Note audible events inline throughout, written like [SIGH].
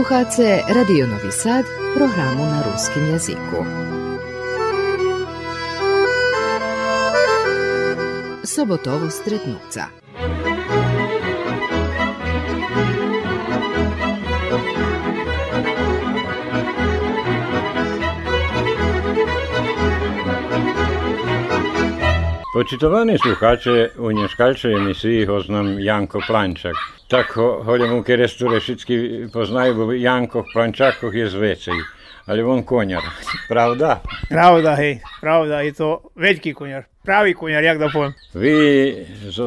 Slušate Radio Novi Sad, programu na ruskim jeziku. Sobotovo stretnuca. Očitovani słuchacze unieszkalczej emisji oznam Janko Plančak. Tak chodzę mu kieres tureszyczki poznaju, bo Janko Planczakoch je więcej. Ali on konjar, pravda? Pravda, hej, pravda i to veliki konjar, pravi konjar, jak da povem. Vi za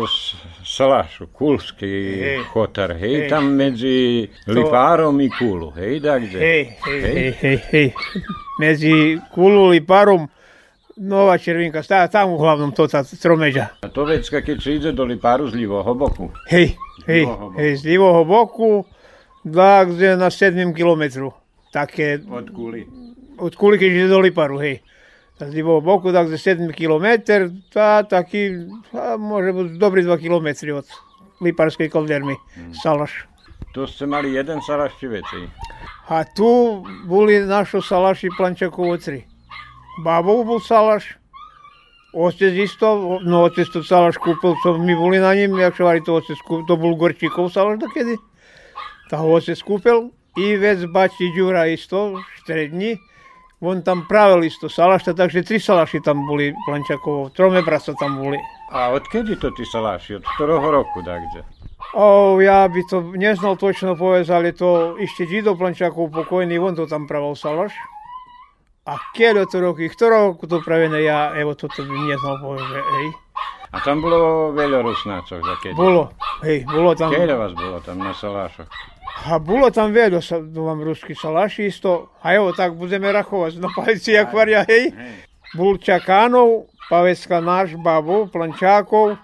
Salašu, Kulski hotar, hej, tam medzi to... Liparom i Kulu, hej, da gdje? Hej, hej, hej, hej, hej. hej. Nova Červinka, stáva tam hlavnom to tá stromeďa. A to vecka, keď si ide do Lipáru z ľivého boku. Hej, hej, hej, z ľivého boku, tak kde na 7 kilometru. Také, Od Kuli. od Kuli, keď ide do Liparu, hej. Z ľivého boku, tak za 7 kilometr, tá taký, a môže byť dobrý 2 kilometry od Liparskej kovdermy, Salaš. Tu ste mali jeden Salaš či vecej. A tu boli našo salaši Plančakov tri. Babov bol salaš, otec isto, no otec to salaš kúpil, co my boli na ním, jak čo to otec kúpil, to bol Gorčíkov salaš dokedy. Tak ho otec kúpil i vec bači Ďura isto, štrední. On tam pravil isto salašta, takže tri salaši tam boli Plančakovo, trome brasa tam boli. A odkedy to ty Salaši? Od ktorého roku, da kde? O, ja by to neznal točno povedať, ale to ešte Žido Plančakov pokojný, on to tam pravil salaš. A keľo to roky, ktorého roku to pravené, ja evo toto by neznal povedať, hej. A tam bolo veľa Rusnácov za keď. Bolo, hej, bolo tam, Keľa vás bolo tam na Salášoch? a bolo tam veľa, vám ruský salaši isto, a evo tak budeme rachovať na palici, jak varia, hej. Hej. Bol Čakánov, pa vecka náš babo, Plančákov,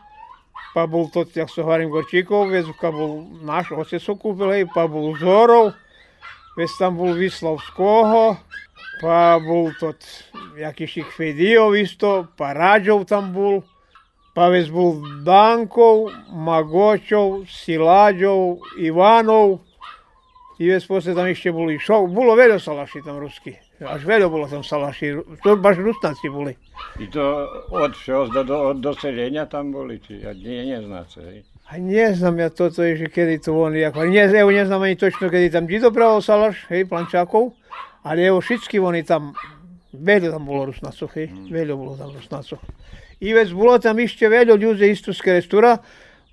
pa bol to, jak sa hovorím, Gorčíkov, vecka bol náš, otec kúpil, hej, pa bol Zorov, vec tam bol Vyslav Pa bol to, jakýši Chvedijov isto, pa Rađov tam bol, pa vec bol Dankov, Magočov, Silađov, Ivanov, i vec posle tam ešte boli šov, bolo veľa salaši tam ruský. Až veľa bolo tam salaši, to baš rusnáci boli. I to od všeho do, do, od doselenia tam boli, či ja nie, neznáte, hej? A ne znam ja toto je, že kedy to oni, ako, ne, evo ne znam ani točno kedy tam Đido pravil salaš, hej, Plančákov, ali evo všetky oni tam, veľa tam bolo rusnacov, hej, veľa bolo tam rusnacov. I vec bolo tam ešte veľa ľudí isto z Kerestura,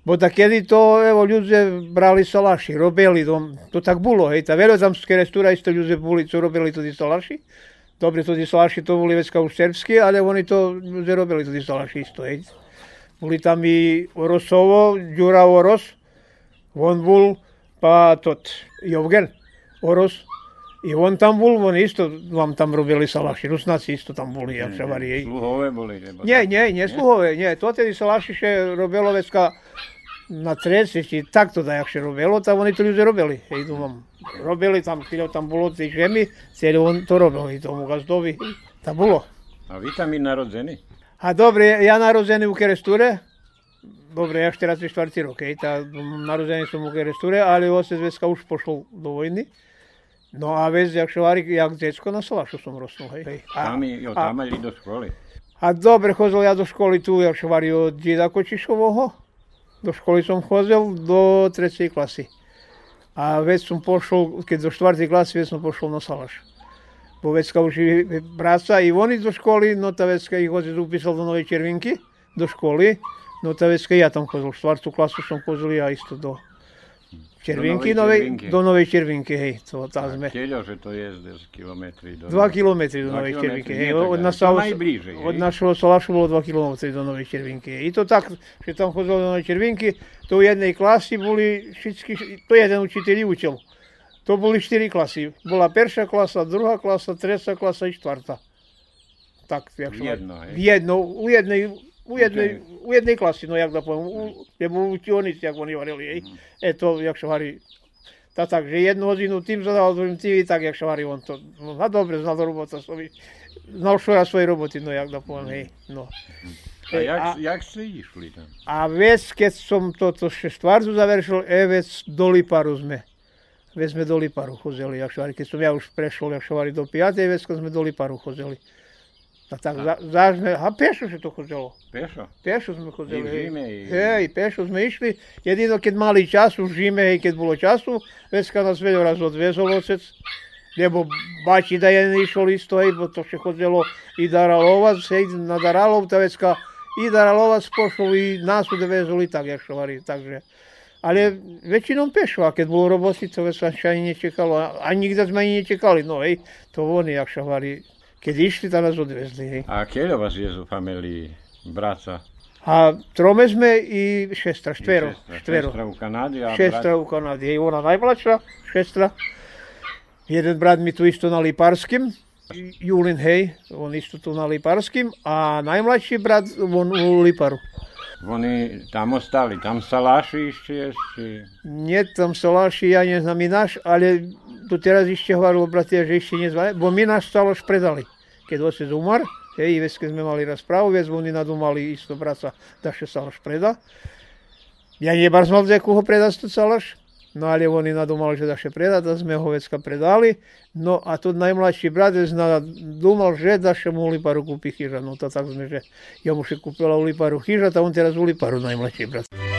bo takedy to, evo, ľudia brali salaši, robili to, to tak bolo, hej, ta z Kerestura isto ľudia boli, co robili to tí salaši. Dobre, tí salaši to boli vecka už serbskí, ale oni to ľudia robili tí salaši isto, hej. Boli tam i Orosovo, Ďura Oros, on bol, pa tot, Jovgen Oros, i on tam bol, on isto vám tam robili salaši, Rusnáci isto tam boli, jak sa varí. Sluhové boli, nebo Nie, nie, nie sluhové, nie, to tedy salaši še robilo vecka na treci, či takto da jak še robilo, tam oni to ľudia robili, hej, tu vám robili tam, keď tam bolo tej žemi, celé on to robil, i tomu gazdovi, to bolo. A vy tam i narodzení? A dobre, ja narodzený u Keresture, dobre, ja 44. rok, hej, tá, narodzený som u Keresture, ale otec Veska už pošol do vojny. No a vec, jak šovári, jak decko na Salašu som rosnul, hej. hej. A, Tam, jo, a, tam mali do školy. a dobre, chodil ja do školy tu, jak šovári od Dida Kočišového. Do školy som chodil do 3. klasy. A vec som pošol, keď do 4. klasy, vec som pošol na Salaš. Bo vecka už i braca i oni do školy, no ta vecka ich otec upísal do Novej Červinky, do školy. No ta vecka ja tam chodil, 4. klasu som chodil ja isto do Červinky, Do Novej Červinky. do Novej Červinky, hej, to tam sme. Keľo, že to je z kilometry. Do... 2 kilometry do Novej Červinky. Hej, od, nás, To najbližej, od našho Salašu bolo 2 kilometry do Novej Červinky. I to tak, že tam chodilo do Novej Červinky, to v jednej klasi boli všetky, to jeden učiteľ učil. To boli 4 klasy. Bola prvá klasa, druhá klasa, tretia klasa i štvrtá. Tak, jak V jedno, hej? V jedno, u jednej, u jednej, u jednej klasy, no jak da poviem, u, lebo učenici, jak oni hovorili, hej. Mhm. E to, jak sa hovorí, tá tak, že jednu hodinu tým zadal, druhým tým, i tak, jak sa hovorí, on to, no a dobre, znal robota svoj, znal šora svojej roboty, no jak da poviem, hej, no. A jak, a, jak ste išli tam? a vec, keď som toto še štvrtu završil, e vec do Liparu sme. već sme do Liparu chozeli, jak švari, keď som ja už prešol, jak švari do 5. već kad sme do Liparu chozeli. A tak za, zažne, a pešo se to chozelo. Pešo? Pešo sme chodili. I v zime, i- Hej, pešo sme išli. Jedino keď mali času v zime, hej, keď bolo času, već kad nas veľa raz odvezol ocec, lebo bači da je išol isto, hej, bo to še chodilo i Daralovac, hej, na Daralov, ta vecka i Daralovac pošol i nás odvezol i tak, jak šovari, takže. Ale väčšinou pešo, a keď bolo roboty, to vec sa ani nečekalo, a- ani nikde sme ani nečekali, no hej, to oni, jak šovari, keď išli, tak nás odvezli, hej. A keľo vás je u familii, braca? A trome sme i šestra, štvero, Šestra. štvero. Šestra u Kanadi, a Šestra u Kanadi, hej, ona najmladša, šestra. Jeden brat mi tu isto na Liparskim, Julin, hej, on isto tu na Liparskim, a najmladší brat, on u Liparu. Oni tam ostali, tam salaši ešte ešte. Nie, tam Soláši, ja neznám i náš, ale tu teraz ešte hovorilo bratia, že ešte nezvali, bo my náš Saloš predali. Keď otec umar, hej, vec, keď sme mali rozprávu, vec, oni nadumali isto braca, da še Saloš preda. Ja nebar znal, zeku ho preda tu Saloš, no ale oni nadumali, že da še preda, da sme ho vecka predali. No a tu najmladší brat vec nadumал, že da mu Liparu kúpi chyža. No to tak sme, že ja mu kúpila u chyža, a on teraz u Liparu brat.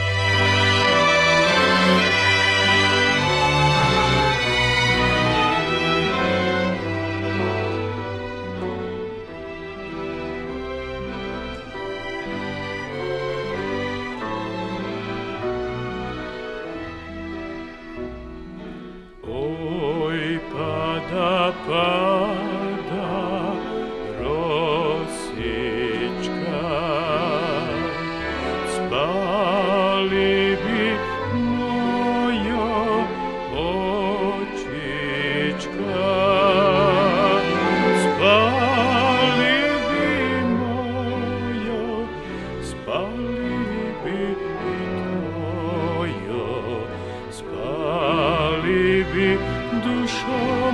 什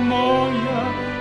么呀？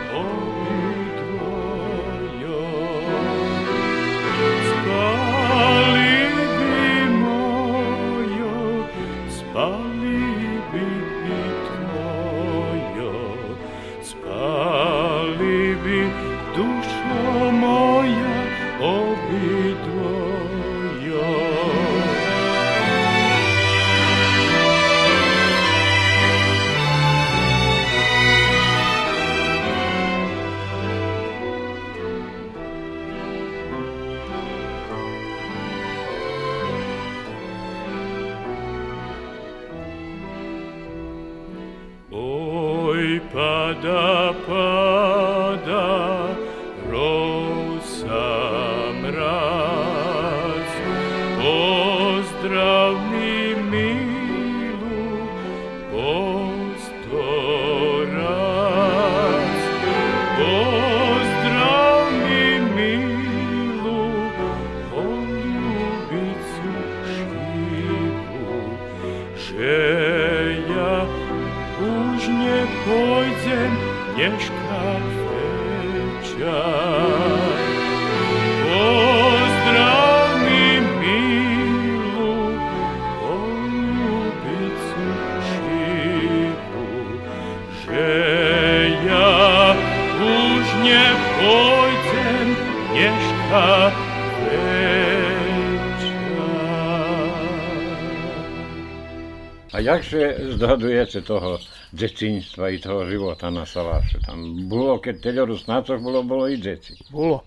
Jakže zdohadujete toho dzecinstva i toho života na Salaše? Tam bolo, keď teľoru snácoch bolo, bolo i dzeci. Bolo.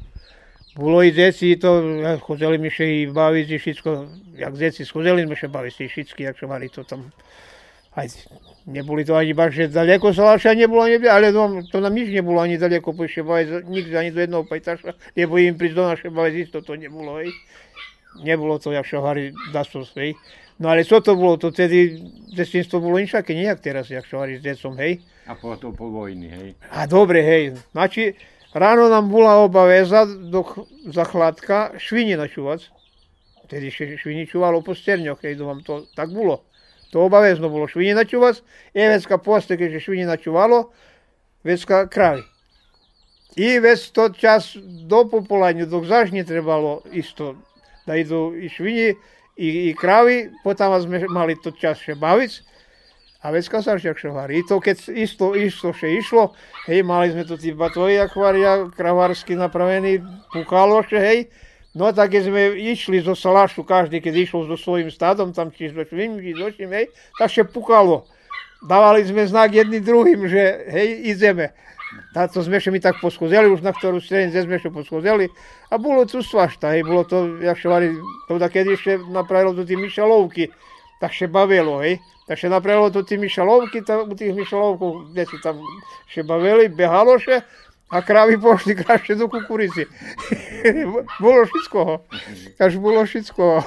Bolo i deci, to ja, chodili še i baviť, i všetko, jak deci, chodili sme še baviť, i všetky, jak mali to tam. Aj, neboli to ani baš, daleko Salaša nebolo, ani, ale to, to nám nič nebolo ani daleko, pošte baviť, nikdy ani do jedného pajtaša, lebo im prísť do naše baviť, isto to nebolo, hej. Nebolo to, jak šohári dasos, hej. No ale co to bolo, to tedy detinstvo bolo inšaké, nejak teraz, jak šohári s decom, hej. A potom po vojni, hej. A dobre, hej. Znači, ráno nám bola obaveza do, ch- za chladka švini načúvať. Tedy švini čuvalo po sterňoch, hej, vám to tak bolo. To obavezno bolo švini načúvať. I vecka posle, keďže švini načúvalo, vecka kravy. I vec to čas do popolania, dok zažne trebalo isto da idu i švini i, i kravi, potom sme mali to čas še baviť. A vecka sa však šovári. I to keď isto, isto še išlo, hej, mali sme tu tí batvoji akvária, kravársky napravený, pukalo še, hej. No tak keď sme išli zo Salašu, každý keď išiel so svojím stádom, tam či so svým, či so čím, hej, tak še pukalo. Dávali sme znak jedným druhým, že hej, ideme. Táto sme še mi tak poschodili, už na ktorú stranicu sme še poschodili. A bolo tu svašta, hej, bolo to, jak še vari, to da keď ešte napravilo tu tí myšalovky, tak še bavilo, hej. Tak še napravilo tu tí myšalovky, ta, u tých myšalovkov, kde su tam še bavili, behalo še, a kravy pošli krašće do kukurici. [LAUGHS] bolo všetko. Až bolo všetko.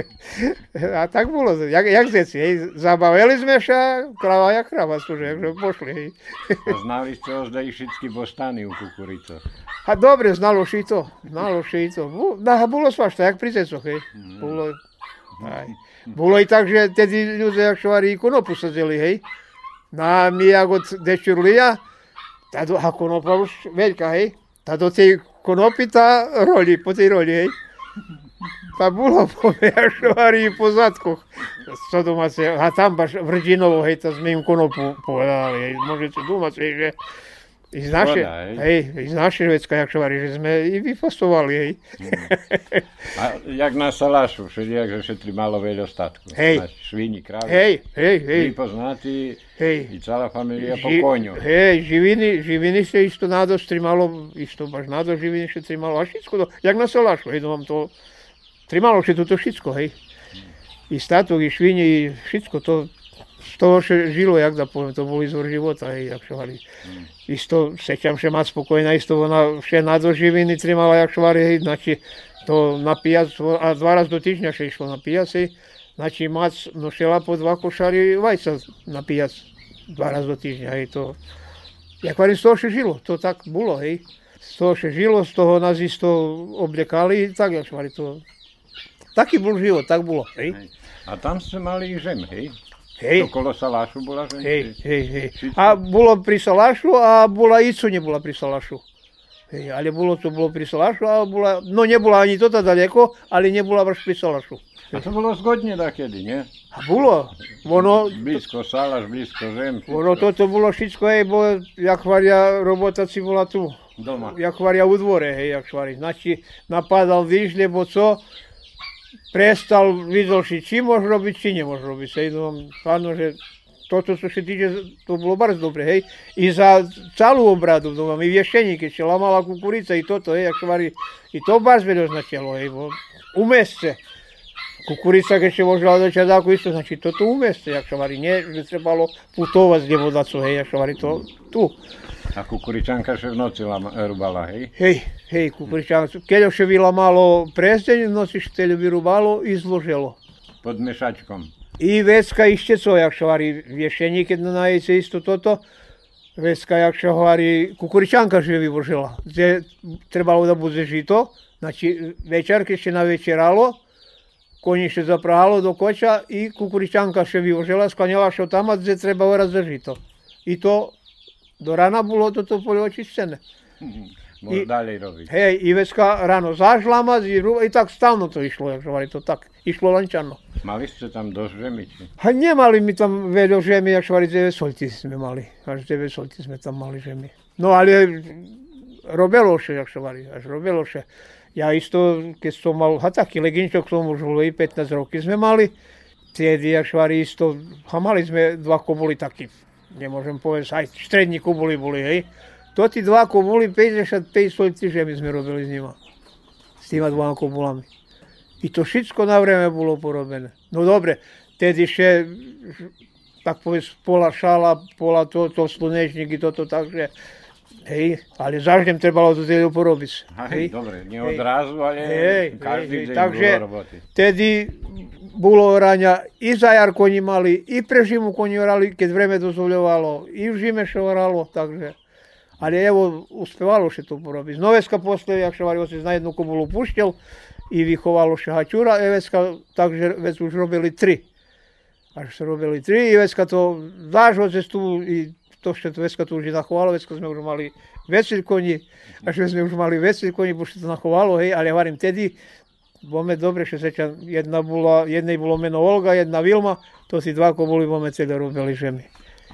[LAUGHS] a tak bolo, jak, jak zeci, hej. Zabavili sme sa, krava jak krava služe, že pošli, hej. a znali ste i všetky bostany u kukurico. A dobre, znalo šito, znalo šito. Da, bolo svašta, jak pri zecoch, hej. Bolo, aj. Bolo i tak, že tedy ľudia, jak šovari, konopu sadzeli, hej. Na mi, jak od dečurlija, tá do, a konopa už veľká, hej. Tá do tej konopy tá roli, po tej roli, hej. Tá bolo po šovári po zadkoch. Co doma se, a tam baš Vrdinovo, hej, to sme im konopu povedali, hej. Môžete dúmať, hej, že i z naše, hej, i z naše vecka, jak šovári, že sme i vyfostovali, hej. A jak na Salašu, všelijak, že šetri malo veľa statku. Hej. Na švini, krávy. Hej, hej, hej. Vy poznáte Hej. i celá familia po koňu. Hej, živiny, živiny se isto nadost trimalo, isto baš nadost živiny se trimalo, a všetko to, jak na Salašu, hej, no vám to, trimalo se to všetko, hej. I statok, i švini, i to, toho še žilo, jak da poviem, to bol izvor života, hej, jak šovari. Isto, sećam še mať spokojná, isto ona še nadost živiny trimala, jak šovari, hej, znači, to na pijac, a dva raz do týždňa še išlo na pijac, hej, znači mac nošela po dva košari vajca na pijac, dva raz do týždňa, hej, to, jak varím, z toho še žilo, to tak bolo, hej. Z toho še žilo, z toho nás isto obliekali, tak, jak švari, to, taký bol život, tak bolo, hej. A tam ste mali žem, hej? Hej, Okolo Salašu bola žem? hej, hej, hej. A bolo pri Salašu a bola Icu nebola pri Salašu. Hej, ale bolo to bolo pri Salašu a bola, no nebola ani toto daleko, ale nebola baš pri Salašu. A to bolo zgodne takedy, nie? A bolo, ono, Blízko Salaš, blízko žem. ono toto bolo všetko, hej, bolo, jak varia robota si bola tu. Doma. jak varia u dvore, hej, jak švari. Znači, napadal viš, lebo co, prestal, videl si, či môže robiť, či nemôže robiť. Hej, no, áno, že toto, čo sa týče, to bolo bardzo dobre, hej. I za celú obradu doma, i viešení, keď sa lamala kukurica i toto, hej, jak švari, i to bardzo veľa značilo, hej, bo u meste. Kukurica, keď sa možela do čadáku, isto, znači toto u meste, jak švari, nie, že trebalo putovať z nevodacu, hej, jak švari, to tu. A kukuričanka še v noci rubala, hej? Hej, hej, kukuričancu. Keď še vila malo prezdeň, v noci štelju vyrubalo i zložilo. Pod mešačkom. I vecka ešte co, jak šovari viešení, keď na najece isto toto, vecka, jak šovari, kukuričanka že vyvožila. Kde trebalo da bude žito, znači večer, keď še navečeralo, koni še zaprahalo do koča i kukuričanka še vyvožila, sklanjala še tamo, kde treba orať za žito. I to do rana bolo toto polje očišćene. Môže I- ďalej robiť. Hej, i vecka ráno zažlama, ru- i tak stalno to išlo, jak šovari, to tak, išlo lančano. Mali ste tam dosť žemi, či? A nemali mi tam veľa žemi, jak švari 9 solti sme mali. Až 9 solti sme tam mali žemi. No ale robilo še, jak švari, až robilo še. Ja isto, keď som mal, a taký leginčok som už bol, i 15 roky sme mali, tedy, jak švari isto, a mali sme dva kobuly taký, nemôžem povedať, aj strední kobuly boli, hej. To tí dva kobuly, 55 solti žemi sme robili s nima. S týma dvoma kobulami. I to všetko na vreme bolo porobené. No dobre, tedy še, tak povedz, pola šala, pola to, to slunečník i toto, takže, hej, ale zaždem trebalo to tedy porobiť. Hej, dobre, nie odrazu, ale Hej, každý hej, deň takže- roboty. Tedy bolo orania, i za jar koni mali, i pre žimu koni orali, keď vreme dozvoľovalo, i v žime še oralo, takže... Ale evo, uspevalo še to porobiť. Noveska posle, jak še vario, na jednu kobulu pušťal i vychovalo še hačura, Eveska, takže vec už robili tri. Až sa robili tri, i Vecka to zážo cestu, i to to Vecka to už i nachovalo, Vecka sme už mali vecil koni, až sme už mali vecil koni, še to nachovalo, hej, ale ja varím, tedy bome dobre še sećam, jedna bola, jednej bolo meno Olga, jedna Vilma, to si dvako boli bome celé robili žemi.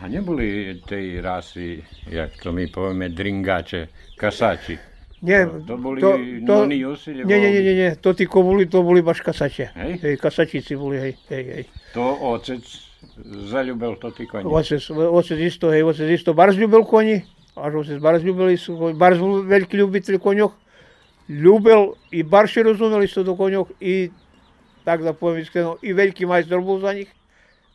A neboli tej rasy, jak to my povieme, dringače, kasači? Nie, To boli to, to, noni Josi, nie, nie, nie, nie, to tí ko boli, to boli baš kasače. Hej? Hej, kasačici boli, hej, hej, hej. To otec zaljubil to ti konji? Oce isto, hej, oce isto barz ljubil konji, až što se barz ljubili su, veliki ljubitelj konjoh, ljubil i barz je razumel isto do konjoh i tak da povijem iskreno, i veliki majstor bol za njih.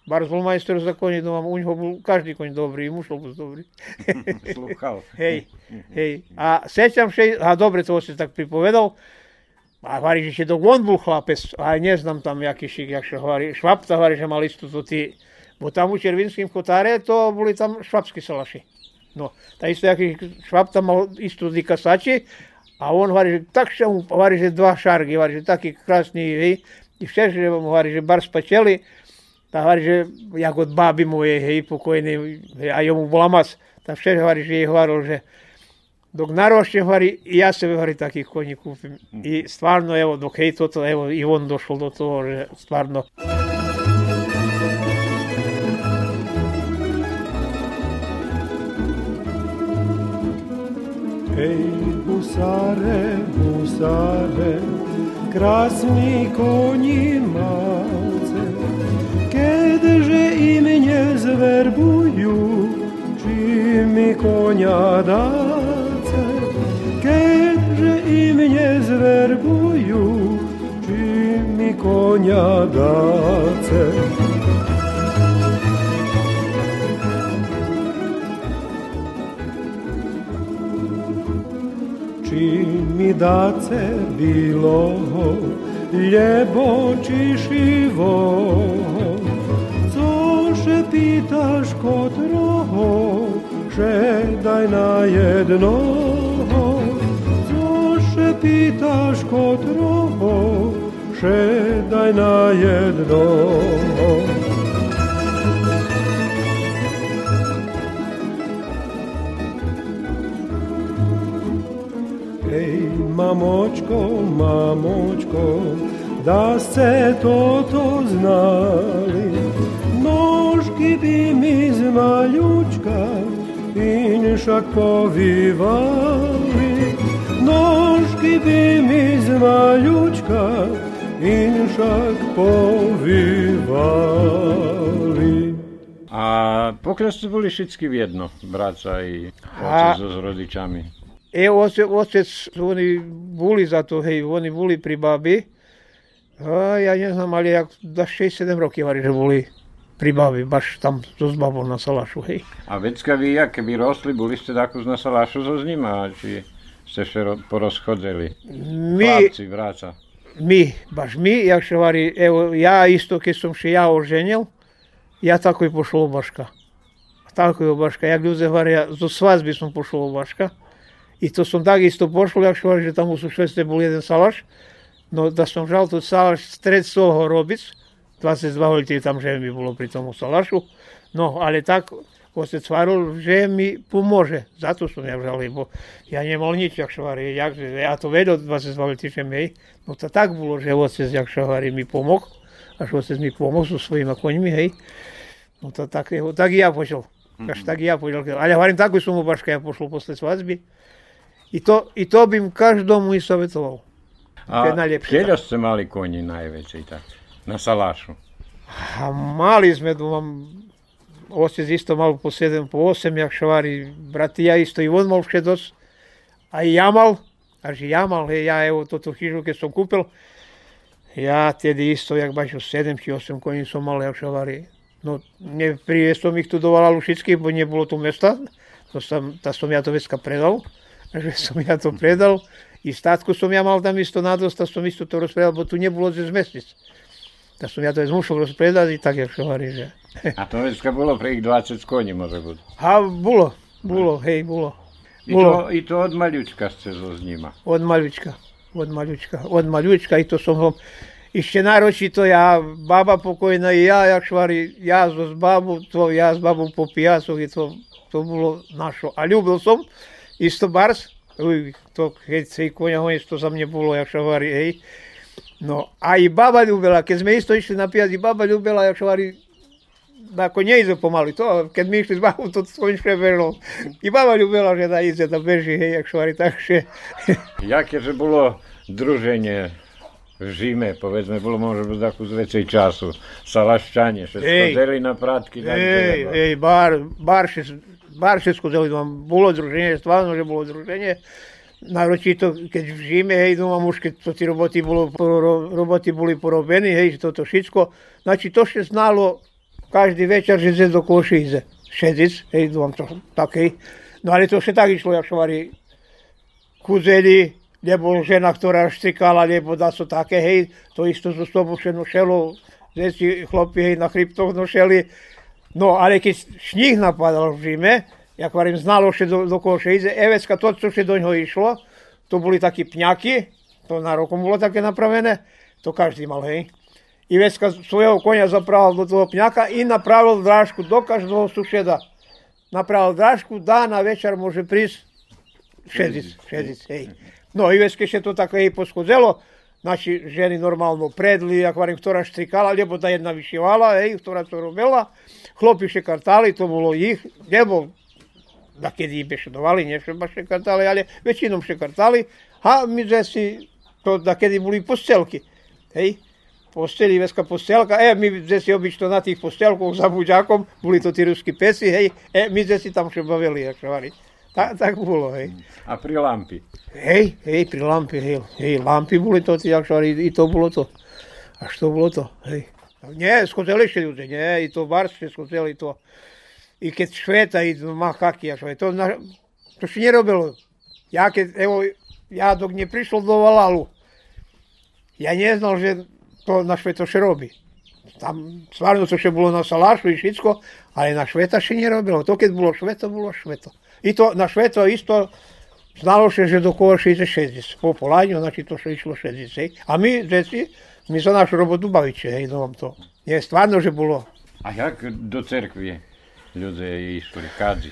Bar zlo majstor za konje no vam u njih bol každi konj dobri i mušlo bol dobri. [LAUGHS] Sluhal. hej, hej. A sećam še, a dobre to se tak pripovedal, a hovorí, že dok on bol chlapec, a neznam tam jaký šik, jak še hovorí, švapta hovorí, že mal isto to ti, bo tam u Červinským kotáre, to boli tam švapskí salaši. No, ta isto jaký švapta mal isto tí kasači, a on hovorí, že tak še mu, hovorí, že dva šargy, hovorí, že taký krásny, hej, i vše, že mu hovorí, že bar spačeli, tá hovorí, že jak od báby mojej, hej, pokojnej, hej, a jemu bola mac, tá vše hovorí, že jej hovoril, že dok narošće hovorí, i ja sebe hovorí takých koní kúpim. I stvarno, evo, dok hej toto, evo, i on došol do toho, že stvarno. Hej, husare, husare, krasni konji malce, kedeže i mnie zwerbuju, czy mi konia dace, kedeže i mnie zwerbują, czy mi konia dace. Czy mi dace bilo, ljebo czy siwo, co się kod roho, że daj na jedno pitaš kod robo, šedaj na jedno. Ej, mamočko, mamočko, da se to to znali, nožki bi mi zmaljučka, inšak povivali. Z maljučka in šak povivali. A pokiaľ ste boli všetky v jedno, braca i otec so s rodičami. E, otec, otec, oni boli za to, hej, oni boli pri babi. A ja neznám, ale jak da 6-7 roky hovorí, že boli pri babi, baš tam so s babou na salašu, hej. A vecka vy, jak keby rosli, boli ste takú na salášu so s nima, či ste sa ro- porozchodzeli? My, Chlapci, braca. my, baš my, jak še hovorí, evo, ja isto, keď som še ja oženil, ja tako i pošol u Baška. Tako i u Baška, jak ľudia hovoria, zo svadby som pošol u Baška. I to som tak isto pošol, jak še hovorí, že tam u Sušveste bol jeden salaš, no da som žal tu salaš stred svojho robic, 22 hodí tam že mi bolo pri tomu salašu, no ale tak otec svaril, že mi pomôže. Zato som ja žal, lebo ja nemal nič, jak švarí, jak, ja to vedel 22 hodí, že mi, no to tak bolo, že otec, jak švarí, mi pomoh, až otec mi pomoh so svojimi koňmi, hej. No to tak, tak i ja pošiel. Až tak i ja pošiel. Ale hovorím, takú som u Baška ja pošol posle svadby. I to, I to bym každomu i savjetoval. To je A keľo ste mali koni najväčší tak? Na salášu. A mali sme mám, otec isto mal po 7, po 8, jak švari, brati ja isto i on mal všetos. A i ja mal, až i ja mal, hej, ja evo toto chyžu, keď som kúpil, ja tedy isto, jak baš 7 či 8 koní som mal, jak švari. No, ne, prije som ich tu do Valalušických, bo nebolo tu mesta, to som, tá som ja to vecka predal, [LAUGHS] že som ja to predal. I statku som ja mal tam isto nadost, a som isto to rozpredal, bo tu nebolo z mestic. Da som ja to s mušom rozpredal i tak, jak hovorí, že... A to vecka bolo pre ich 20 koní, môže byť. A bolo, bolo, hej, bolo. I Bolo. to, I to od maľučka ste s nima. Od maľučka, od maľučka, od maľučka i to som ho... Ešte naročito ja, baba pokojná i ja, jak švari, ja s babou, to ja s babou po pijacoch i to, to bolo našo. A ľúbil som, isto bars, to keď sej konia honí, to za mne bolo, jak švari, hej. No a i baba ľúbila, keď sme isto išli napíjať, i baba ľúbila, jak šovári, ako nejde pomaly, to, keď my išli s babou, to skončne bežalo. I baba ľúbila, že da ide, da beží, hej, jak šovári, takže... [LAUGHS] Jaké, že bolo druženie v Žime, povedzme, bolo možno takú z väčšej času. Salaščanie, všetko deli na prátky. Ej, treba. ej, bar, bar, šes, bar všetko deli, mám, bolo druženie, stvarno, že druženie. Naročito, keď v Žime, hej, no mám už, keď to tí roboty, bolo, ro, roboty boli porobení, hej, toto všetko. Znači, to še znalo každý večer, že zde do koši ide. Šedic, hej, no to tak, hej. No ale to še tak išlo, jak šovari kuzeli, lebo žena, ktorá štrikala, lebo da su také, hej, to isto zo sobu še nošelo, deci chlopi, hej, na chryptoch nošeli. No, ale keď šníh napadal v Žime, jak varím, znalo še do, do koho ide, evecka, to, čo do ňoho išlo, to boli takí pňaky, to na rokom bolo také napravené, to každý mal, hej. I vecka svojho konia zapravil do toho pňaka i napravil drážku do každého sušeda. Napravil drážku, dá na večer môže prísť šedic, šedic, hej. No i već keď to tako i poschodzelo, naši ženi normalno predli, ako varím, ktorá štrikala, lebo ta jedna vyšivala, hej, ktorá to robila, chlopi šekartali, to bolo ich, nebo da im šedovali, nie baš šekartali, ale većinom a my že si to da kedy boli postelky, hej, posteli, veska postelka, e, my že si obično na tých postelkoch za buďakom, boli to tí ruskí pesi, hej, e, my že si tam še bavili, jak sa varí. Tak, bolo, hej. A pri lampy. Hej, hej, pri lampe, hej, hej, lampy boli to, jak šari, i to bolo to. Až to bolo to, hej. Nie, skočeli ešte ľudia, nie, i to baršte skočeli to. I keď šveta, i machaky, až to, na, to si nerobilo. Ja keď, evo, ja dok neprišlo do Valalu, ja neznal, že to na šveto še robí. Tam stvarno to še bolo na salašu i všetko, ale na šveta še nerobilo. To keď bolo šveto, bolo šveto. I to na šveto isto znalo še, že do koho še ide 60. Po polanju, znači to še išlo 60. hej. A my, deci, my za našu robotu baviće, hej, no vám to. Nie, stvarno, že bolo. A jak do cerkvie ľudia išli, kadzi?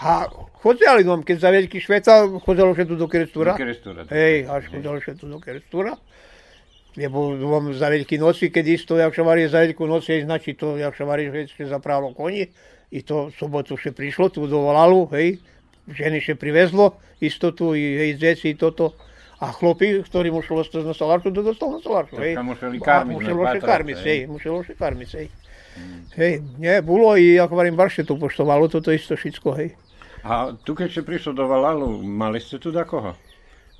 A chodzeli nám, keď za veľký šveta, chodzelo še tu do Kerestúra. Do Kerestúra. Hej, až chodzelo še tu do Kerestúra. Lebo vám za veľký noci, keď isto, jak sa varí za veľkú noc, hej, znači to, jak sa varí, že ešte zapravilo koni. I to v sobotu še prišlo tu do Valalu, hej, ženy še privezlo, isto tu, i, hej, deci i toto. A chlopi, ktorý musel ostať na salárku, to dostal na salárku, hej. Muselo še karmiť, hej, muselo še karmiť, hej. Hej, nie, bolo i, ako varím, barše to poštovalo, toto isto všetko, hej. A tu keď ste prišli do Valalu, mali ste tu da koho?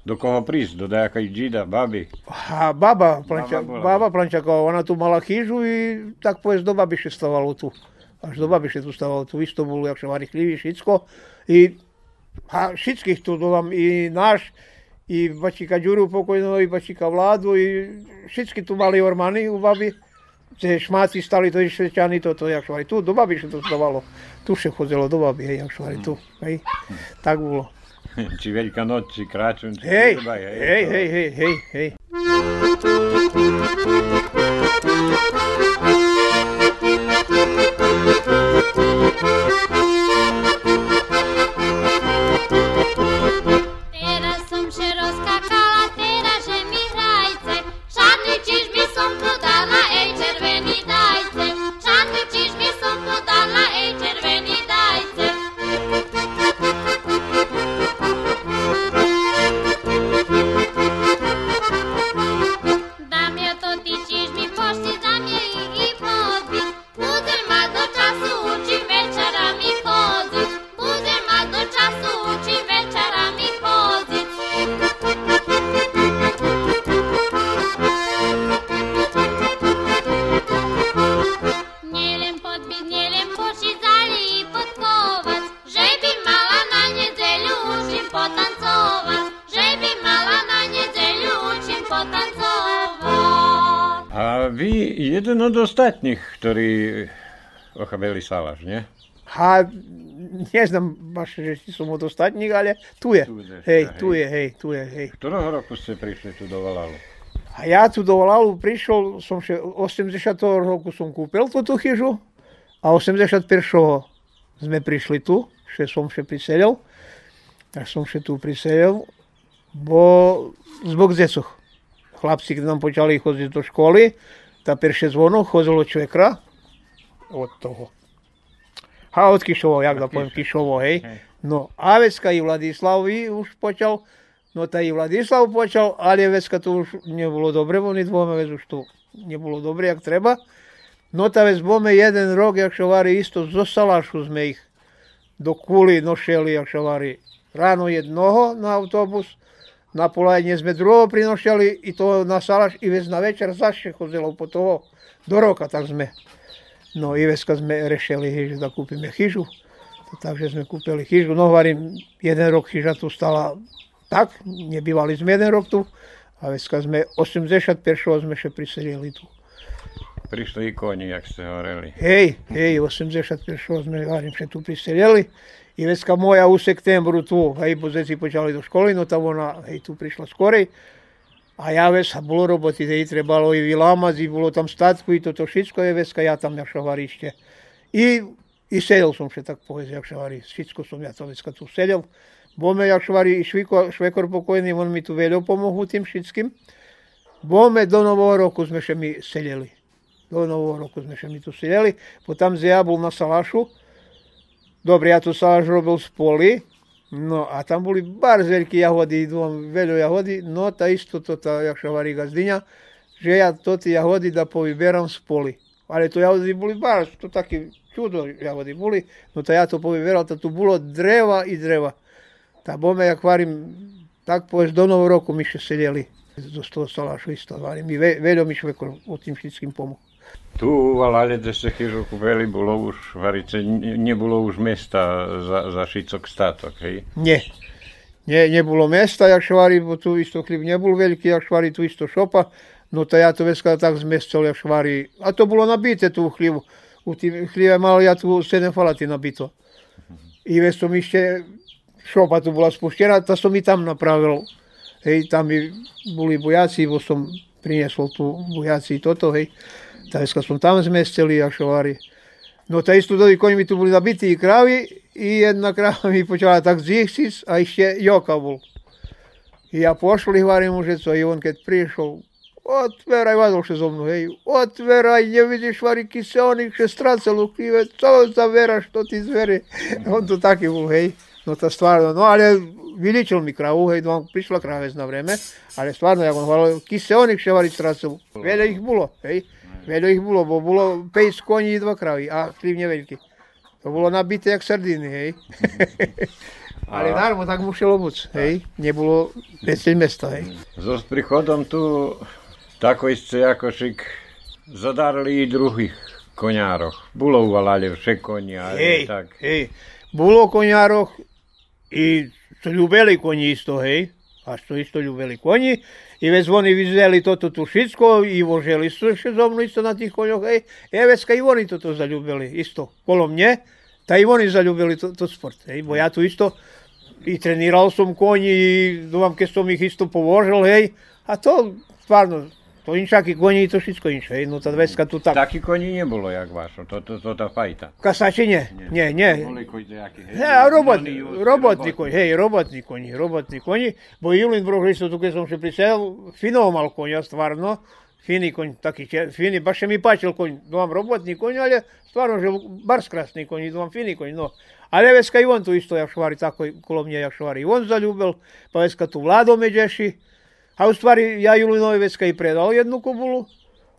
Do koho prísť? Do nejakej džida, baby? A baba, planča, bola. baba Plančaková, ona tu mala chyžu i tak povedz do babiše stavalo tu. Až do babiše tu stavalo tu, isto bolo, jak sa varí chlivy, všetko. I a všetkých tu dodám, i náš, i bačíka Ďuru pokojného, i bačíka Vládu, i všetky tu mali ormany u baby. Tie šmáci stali, to je švečany, toto, jak varí, tu do babiše to stavalo. Tu še chodzilo do baby, hej, jak varí, tu, hej. Tak bolo. či Veľká noc, či Kráčun, či Hej, hej, to- hej, hej, hej, hej. Jeden od ostatných, ktorí ochabeli salaš, nie? A nie znam baš, že či som od ostatných, ale tu je. Tu hej, tu je, hej, tu je, hej. Ktorého roku ste prišli tu do Valalu? A ja tu do Valalu prišiel, som še, 80. roku som kúpil túto chyžu a 81. sme prišli tu, že som še priselil. Tak som še tu priselil, bo zbog zecoch. Chlapci k nám počali chodiť do školy, та перше дзвоно ходило чвекра от того. А от Кишово, як да повім, Кишово, гей. No, a vecka i Vladislav i už počal, no ta i Vladislav počal, ali vecka to už nebolo dobre, oni dvome vec už to nebolo dobre, jak treba. No ta vec bome jeden rok, jak šovari isto zo Salašu sme ich do Kuli nošeli, jak šovari ráno jednoho na autobus, na polajne sme druhého prinošeli i to na Salaš i vec na večer zaše chodilo po toho do roka, tak sme. No i vecka sme rešeli, že da kúpime chyžu. Takže sme kúpili chyžu. No hovorím, jeden rok chyža tu stala tak, nebývali sme jeden rok tu. A dneska sme 81. sme še prisedeli tu. Prišli i koni, jak ste hovorili. Hej, hej, 81. sme hovorím, še tu prisedeli. I dneska moja u septembru tu, hej, bo zeci počali do školy, no tam ona, hej, tu prišla skorej. A ja veš, a bolo roboty, hej, trebalo i vylámať, i bolo tam statku, i toto všetko je veska, ja tam našo varište. I i sedel som še tak povedz, jak šavari, všetko som ja to dneska tu sedel. Bome, jak šavari, i šviko, švekor pokojný, on mi tu veľa pomohu tým všetkým. Bome, do nového roku sme še mi sedeli. Do nového roku sme še mi tu sedeli. Potom ja bol na Salašu. Dobre, ja tu Salaš robil z poli. No a tam boli bar veľké jahody, dvom veľa jahody. No ta isto to, ta, jak šavari gazdyňa, že ja to tie jahody da povyberám z poli. Ale to jahody boli bar, to taký čudo jagody boli, no to ja to poviem, to tu bolo dreva i dreva. Tá bome, jak varím, tak povedz, do nového roku my še sedeli do toho salašu isto varím. I ve, veľo mi švekor o tým všetkým pomohol. Tu u Valale, kde ste chyžu kúpili, bolo už, varice, nebolo už mesta za, za šicok státok, hej? Nie. Nie, nebolo mesta, jak švári, bo tu isto chlíb nebol veľký, jak švári, tu isto šopa. No to ja to veska tak zmestol, jak švári. A to bolo nabité tu chlivu u tým chlieve mal ja tu 7 falaty nabito. I vec som ešte, šopa tu bola spuštená, to som i tam napravil. Hej, tam boli bojaci, bo som priniesol tu bojaci toto, hej. Dneska som tam zmestili a šovári. No to isto doli koň mi tu boli nabití i kravy i jedna krava mi počala tak zjechciť a ešte joka bol. Ja pošli, hovorím mu, že co, i on keď prišiel, Otveraj, vadoše zo mnou, hej, otveraj, nevidíš vari kyselník, že stracel ukrive, co za vera, što ti zvere. [LAUGHS] On to taký bol, hej, no to stvarno, no ale vyličil mi kravu, hej, no prišla kravec na vreme, ale stvarno, jak on hovoril, kyselník še vari stracel. Veľa ich bolo, hej, veľa ich bolo, bo bolo 5 koní i dva kravy, a chlív neveľký. To bolo nabité jak sardiny, hej. [LAUGHS] Ale darmo tak muselo buď, hej, nebolo 5 mesta, hej. So s prichodom tu tako ako šik zadarili i druhých koňároch. Bolo u Valale vše konia, hej, tak. Hej, bolo koňároch i ľubeli koni isto, hej. A što isto ľubeli koni. I već oni vidjeli toto tu všetko i voželi su še zo mnou isto na tých koňoch, hej. E već i oni toto zaljubili isto. Kolo mne, ta i oni zaljubili to, to sport, hej. Bo ja tu isto i treniral som konji i dúfam, keď som ich isto povožil, hej. A to stvarno, to inšaky koní, to všetko inšie, hej. No tá dveska tu tak. Taký koní nebolo, jak vašo, to, to, to tá fajta. Kasači nie, nie, nie. Boli nejakí, hej, He, a robot, oni- robotní koní, hej, robotní koní, robotní koní. Bo Julin Bruch isto tu, keď som še prišiel, Finov mal konia, stvarno. Fini koň, taký, čer- fini, baš še mi páčil koň, dúfam robotný koň, ale stvarno, že bars krásny koň, dúfam fini koň, no. Ale veska i on tu isto, jak švari, tako i kolo mne, jak švari, i on zaljubil, pa veska tu Vlado Međeši, a u stvari ja Julinovi veska i predal jednu kobulu,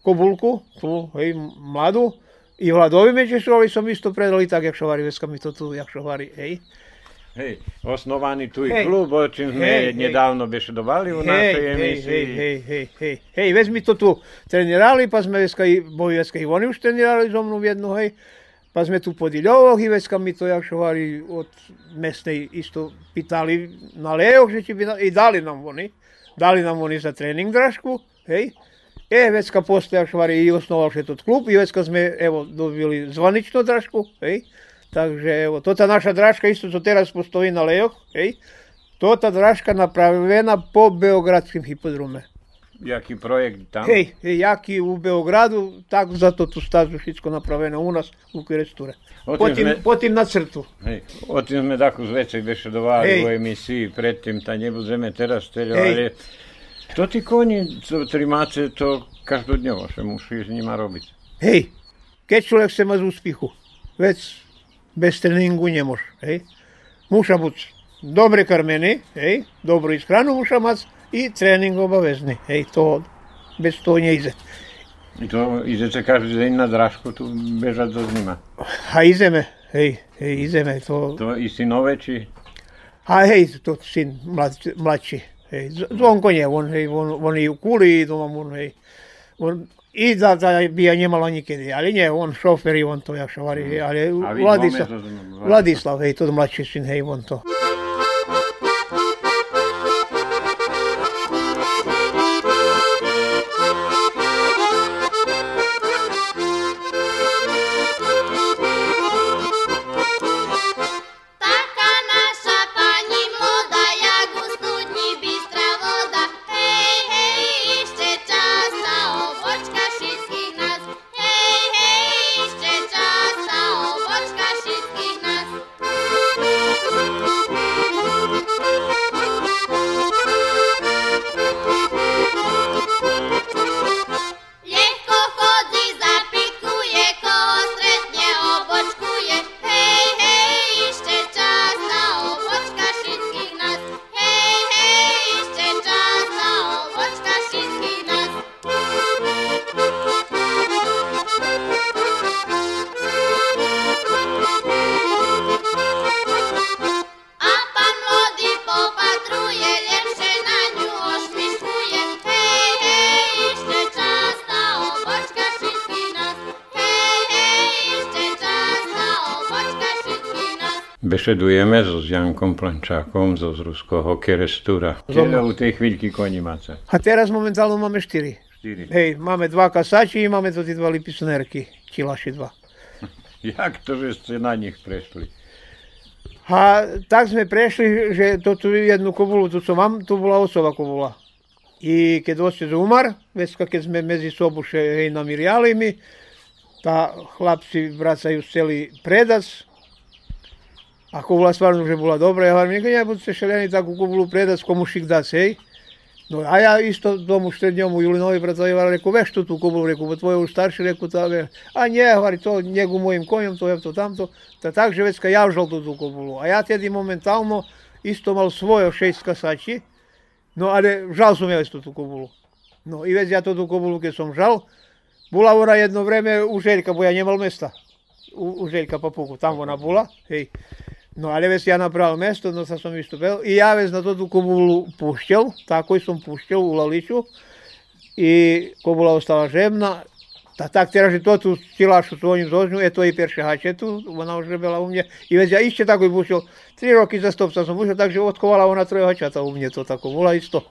kobulku, tu, hej, mladu, i Vladovi Međešovi som isto predal i tak, jak šovari, veska mi to tu, jak šovari, hej. Hej, osnovaný tu i klub, o čím sme Hej, hej. nedávno bešedovali u Hej, našej hej, emisii. hej, hej, hej, hej, hej, već mi to tu trenirali, pa sme veska i, bo veska i oni už trenirali zo mnou jednu, hej, pa sme tu po Diljovoch i veska mi to jak šovari od mesnej isto pitali na lejoch, že či bi, i dali nam oni, dali nam oni za trening drašku, hej, E, vecka posle jak šovari i osnoval še tot klub i vecka sme, evo, dobili zvaničnu drašku, hej, takže evo, to ta naša draška isto co teraz postoji na lejoch, hej, to ta draška napravljena po Beogradskim hipodrome jaki projekt tam? Hej, jaki u Beogradu, tako zato tu stazu všetko napraveno u nas, u Kiresture. Potim, sme, potim na crtu. Hej, otim sme tako zvečer bešedovali u emisiji, predtim ta njebu zeme teraz ali to ti konji trimate to každodnjevo se muši s njima robiti? Hej, kečulek se maz uspihu, već bez treningu ne moš, hej. Muša buci dobre karmene, hej, dobru ishranu muša mac, i tréning obavezný, hej, to bez toho nejde. I to idete každý deň na drážku tu bežať so nima. A ideme, hej, hej, ideme, to, To i synové, či a hej, to syn mlad, mladší, hej, zvonko nie, on, hej, on, on i u kuli, mám on, hej, on, i da, da bi ja nemala nikedy, ali nie, on šofer i on to jak šavari, hej, ali Vladislav, Vladislav, hej, to mladší syn, hej, on to. Bešedujeme so Jankom Plančákom zo ruského Kerestúra. Keľa u tej chvíľky koni máte? A teraz momentálno máme štyri. Štyri. Hej, máme dva kasači máme tu tí dva lipisnerky, čilaši dva. [LAUGHS] Jak to, že ste na nich prešli? A tak sme prešli, že to tu jednu kobulu, tu co mám, tu bola ocova kobula. I keď otec umar, veska keď sme medzi sobu še hej namirjali mi, ta chlapci vracajú celý predac, a kobula stvarno že bola dobra, ja hovorím, neka nebudete šeljeni takú kobulu predac, komu šik dac, hej. No a ja isto domu štednjomu Julinovi bratovi var rekao, veš tu tu kobulu, rekao, bo tvoje starši, rekao, ta, ve. a nje, vari, to njegu mojim konjem, to je to tamto, ta tak že vecka ja žal tu tu kobulu. A ja tedy momentalno isto mal svoje šest kasači, no ale žal som ja isto tu kobulu. No i već ja to tu kobulu keď som žal, bola ona jedno vreme u Željka, bo ja nemal mesta. U, u Željka Papuku, tam ona bola, hej. No ale već ja napravil mesto, no sad sam istupil i ja već na to tu kobulu pušćel, tako i sam u Laliću i kobula ostala žemna. Ta tak teraz, že to tu stilašu svojim zožnju, je to i perše hačetu, ona už rebela u mne. I već ja išće tako i pušćel, tri roky za stopca sam pušćel, takže odkovala ona troje hačata u mne, to tako bola isto.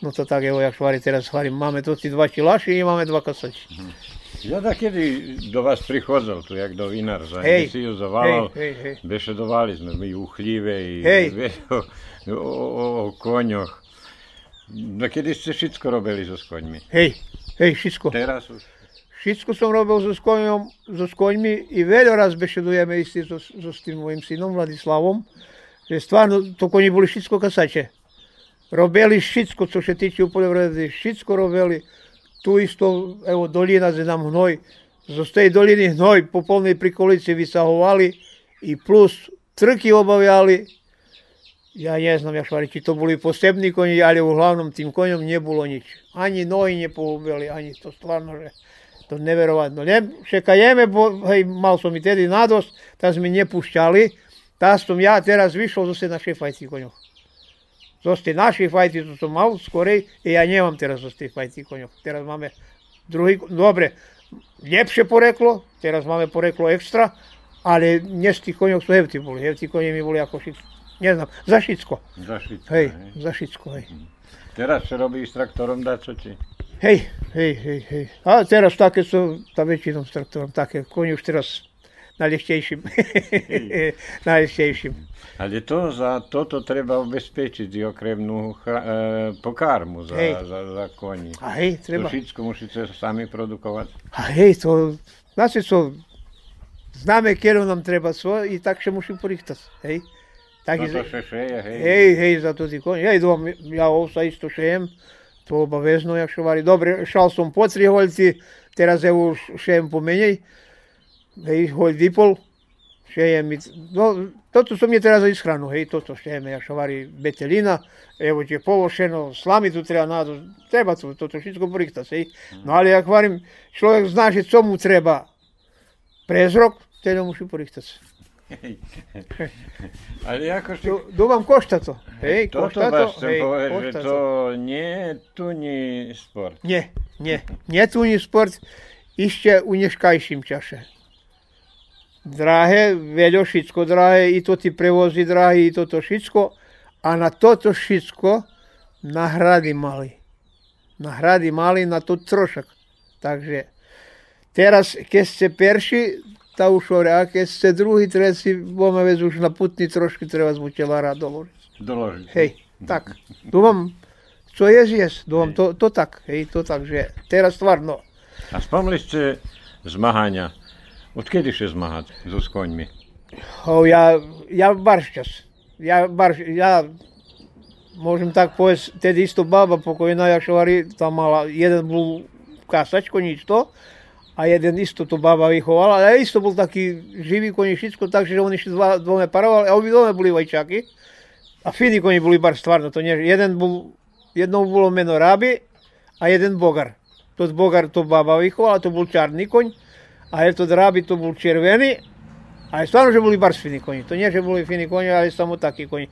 No to tak, jak švari teraz švarim, máme tu ti dva čilaši i máme dva kasači. Ja da kedy do vás prichádzal tu, jak do vinárza, Hej, si ju zavalal, hej, hej, hej. bešedovali sme my u chlíve i Hej. o, o, o, o koňoch. No kedy ste všetko robili so s koňmi? Hej, hej, všetko. Teraz už? Všetko som robil so, skoňom, so skoňmi i veľa raz bešedujeme istý so, so s tým mojim synom Vladislavom, že stvarno to koni boli všetko kasače. Robili všetko, čo sa týče poljoprivredy, všetko robili. Tu isto, evo, dolina, že nám hnoj, zo z tej doliny hnoj po polnej prikolici vysahovali i plus trky obavljali. Ja ne znam, ja švari, či to boli posebni konji, ali uglavnom tim konjom nije bilo nič. Ani noji ne polubili, ani to stvarno, že to neverovatno. Ne, šekajeme, bo hej, mal som i tedy nadost, ta sme ne pušťali, ta som ja teraz vyšol zase na šefajci konjoch. Zoste naši fajti, to som mal skorej, i ja nemam teraz zoste fajti konjoch. Teraz máme druhý, dobre, ljepše poreklo, teraz máme poreklo ekstra, z tých konjoch sú hevti boli. Hevti konje mi boli ako šit, ne znam, za šitsko. Za všetko, Hej, hej. za šitsko, hej. Teraz čo robíš traktorom, dačo či? Hej, hej, hej, hej. A teraz také sú, tá väčšinou s traktorom, také, koni už teraz najľeštejším. Hmm. [LAUGHS] najľeštejším. Ale to, za toto treba ubezpečiť okremnú e, pokarmu za, hej. za, za koní. A hej, treba. To všetko musíte sami produkovať. A hej, to, znači co, zname kjerom nam treba svoje i tak še mušim porihtat, hej. Tak iz... še šeje, hej. Hej, hej, za tudi konj. Ja, idom, ja ovsa isto šejem, to obavezno, jak še. Dobre, šal som po Triholci, teraz evo šejem po menjej hej, hoľ vypol, šejem, no, toto som je teraz za ishranu, hej, toto šejeme, jak varí betelina, evo je povošeno, slamicu treba nadu, treba to, toto všetko prichta hej. No ale jak varím, človek zná, že co mu treba prezrok, teda musí porichtať. [LAUGHS] Ale ako si... Dúfam, košta to. Hej, Toto košta to. chcem Hej, povedať, že košta to nie tu ni sport. Nie, nie. Nie tu ni sport, ešte u neškajším čaše. Drahé, veľo všetko drahé, i to ti prevozi drahé, i toto všetko. A na toto všetko nahrady mali. Nahrady mali na to trošak. Takže teraz, keď ste perši, už hovorí, a keď ste druhý, tretí, budeme vec už na putný trošky treba zmutelára doložiť. Doložiť. Hej, tak. Dúfam, co je dúfam, to, to tak, hej, to tak, že teraz tvárno. A spomli ste zmahania. Odkedy ste zmahať so s koňmi? O, ja, ja baršťas. Ja, barš, ja môžem tak povedať, tedy isto pokojná, jak šovari, tam mala jeden bol kasačko, nič to, a jeden isto to baba vychovala, ale isto bol taký živý koni, všetko tak, že šli dva, dvome parovali, a obidvome boli vajčaky. A fini koni boli bar stvarno, to nie, jeden bol, jednou bolo meno Rabi, a jeden Bogar. To Bogar to baba vychovala, to bol čarný koň, a je to Rabi to bol červený, a stvarno, že boli bar fini koni. To nie, že boli fini koni, ale samo takí koni.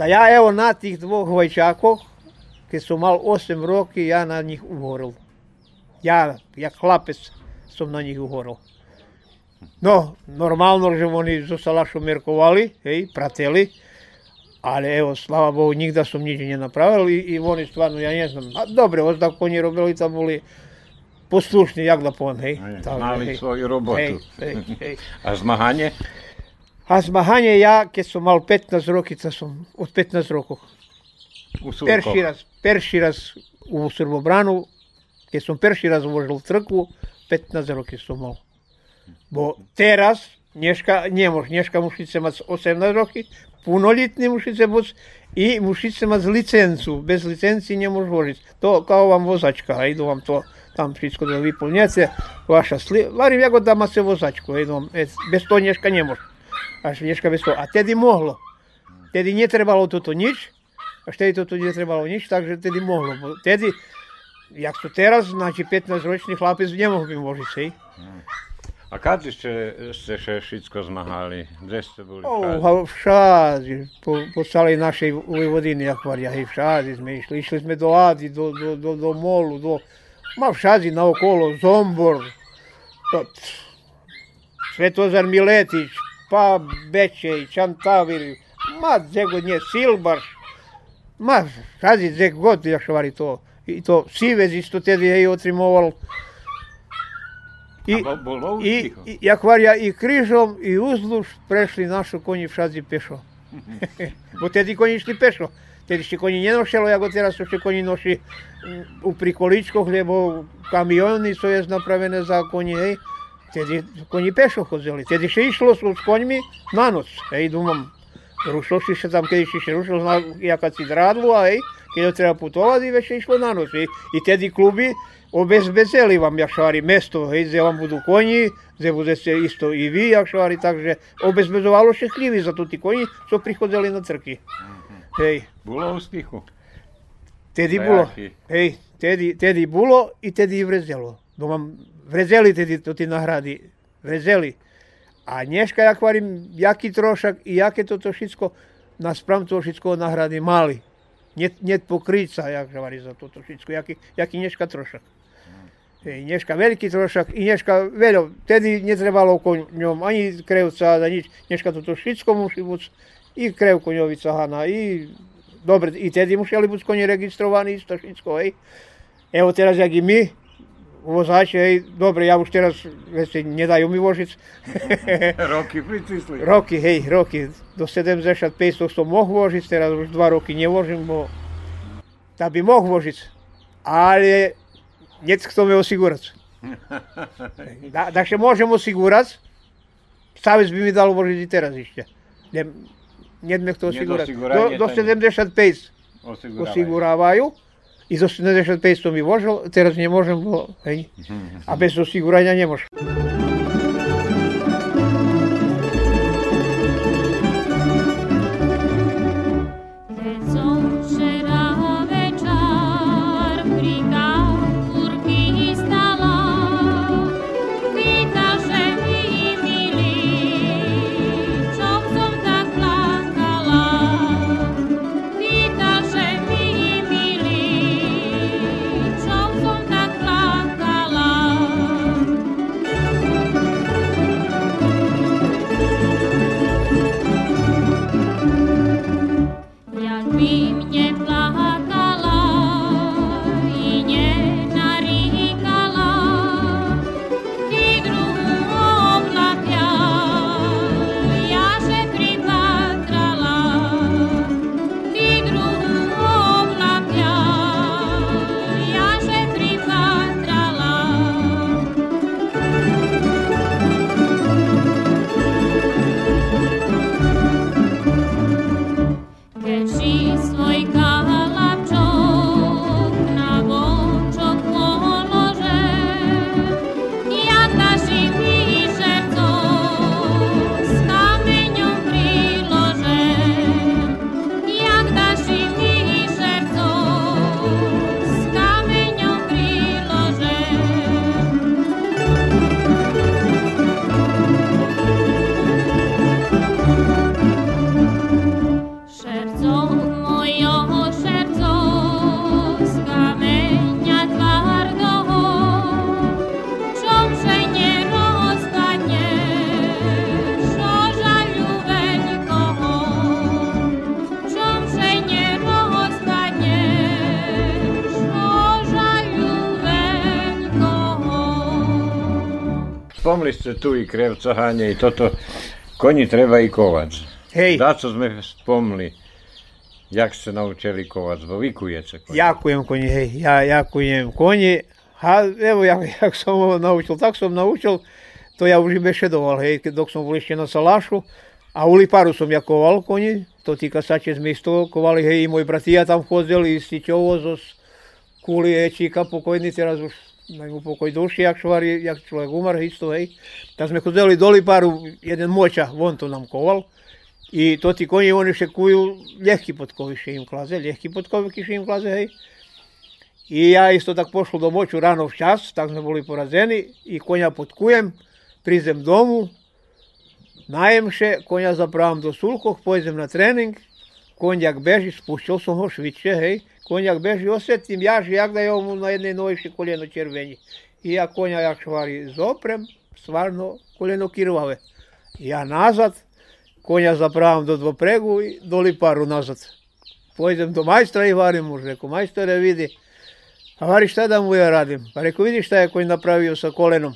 Ta ja evo na tých dvoch vajčakoch, keď som mal 8 roky, ja na nich uhoril. Ja, jak chlapec, som na nich uhoril. No, normálno, že oni so Salašom merkovali, hej, prateli, ale evo, slava Bohu, nikda som nič nenapravil i, i oni stvarno, ja ne znam, a dobre, ozda koni robili, tam boli poslušni, jak da poviem, hej. Hej, Tak, Mali hej. svoju robotu. Hej, hej, hej. [LAUGHS] A zmahanie? A zmahanie ja, keď som mal 15 rokica som, od 15 rokov. U raz, perší raz u Srbobranu, keď som perší raz uložil crkvu, 15 rokov som mal. Bo teraz, dneška nemôže, dneška musíte mať 18 roky, punolitný musíte byť i musíte mať licencu. Bez licencii nemôžu vožiť. To kao vám vozačka, a idú vám to tam všetko da vyplňate, vaša sli... Varím, ako da máte vozačku, idú vám, e, bez toho dneška nemôže. Až dneška bez toho. A tedy mohlo. Tedy netrebalo toto nič, až tedy toto netrebalo nič, takže tedy mohlo. Bo tedy, jak to teraz, znači 15-ročný chlapec nemohol by vožiť, hej. A kedy ste, ste še všetko zmahali? Kde ste boli? O, všade, po, po celej našej Vojvodini, akvaria, hej, všade sme išli. Išli sme do Adi, do, do, do, do Molu, do, ma všade naokolo, Zombor, to, Svetozar Miletić, pa Bečej, Čantavir, ma gdje god nje, Silbaš, ma všade gdje god, jak švari to. I to Sivez isto tedy je otrimoval. I, i jak varja i križom i uzduž prešli našu konji všadzi pešo. [LAUGHS] [LAUGHS] Bo tedy konji išli pešo. Vtedy ešte koni nenošelo, ako teraz ešte koni noši mm, pri kolíčkoch, lebo kamiony sú je napravené za koni, hej. Vtedy koni pešo chodili. Vtedy ešte išlo s, koňmi na noc, hej, dúmam. Rušilo si sa tam, keď ešte rušilo na jakáci drádlo, hej, keď ho treba putovať, i ešte išlo na noc, hej. I tedy kluby obezbezeli vám jašari mesto, hej, gdje vam budu konji, gdje budete isto i vi jašari, takže obezbezovalo šestljivi, zato ti konji su so prihodili na crkvi. Hej, Bolo úspechu? tedy jaki? hej, tedy, tedy bilo i tedy vrezelo. Domam, vrezeli tedy to ti nahradi, vrezeli. A dneška, jak varim, jaki trošak i jaké toto všetko, naspram to všetko nahrady mali. Net, net pokryca, jak vari za toto všetko, jaký, jaký dneška trošak. Hej, dneška veľký trošak i dneška veľo, tedy netrebalo oko ňom ani krevca, ani nič. Dneška toto všetko musí byť i krev koňovica hana, i dobre, i tedy museli byť koni registrovaní, isto všetko, hej. Evo teraz, jak i my, vozači, hej, dobre, ja už teraz, veci, nedajú mi vožiť. [LAUGHS] Roky pritisli. roky, hej, roky, do 75 som mohol vožiť, teraz už 2 roky nevožím, bo da by mohol vožiť, ale nic kto mi osigurať. [LAUGHS] Da, takže môžem osigurať, Savez by mi dal vožiť i teraz ešte. Me kto osigurať. Do, osiguranie do tam- 75 Osigurávajú. I za 75 som mi vožil, teraz nemôžem, bo, hej. A bez osigurania nemôžem. Keď si Ste tu i krevcahanie, i toto. Koni treba i kovac. Hej, Da, co sme spomli, jak ste naučili kovac, bo vykujete koni. jakujem konji, hej, ja jakujem konji. A evo, jak, [LAUGHS] jak som ho naučil, tak som naučil, to ja už i bešedoval, hej, dok som bol ešte na Salašu. A u Liparu som jakoval konji, to tí kasače sme isto kovali, hej, i môj bratia tam chodili, i Stičovo zo Kuli Ečíka, pokojný, teraz už majú pokoj duši, jak švari, jak človek umar, isto, hej. Tak sme chodili do Liparu, jeden moča, von to nám koval. I to ti konji, oni še kuju ljehki potkovi še im klaze, ljehki potkovi ki še im klaze, hej. I ja isto tak pošlo do moću rano v čas, tak smo boli porazeni i konja potkujem, prizem domu, najem še, konja zapravam do sulkoh, pojdem na trening, konjak beži, spušćol sam ho šviće, hej, konjak beži, osjetim jaž, jak da je mu na jednej noji še koljeno červenji. I ja konja jak švari zoprem, stvarno koljeno kirvave. Ja nazad, konja zapravam do dvopregu i do liparu nazad. Pojdem do majstra i varim mu, reko, majstore vidi, a vari šta da mu ja radim? Pa reko, vidi šta je konj napravio sa kolenom.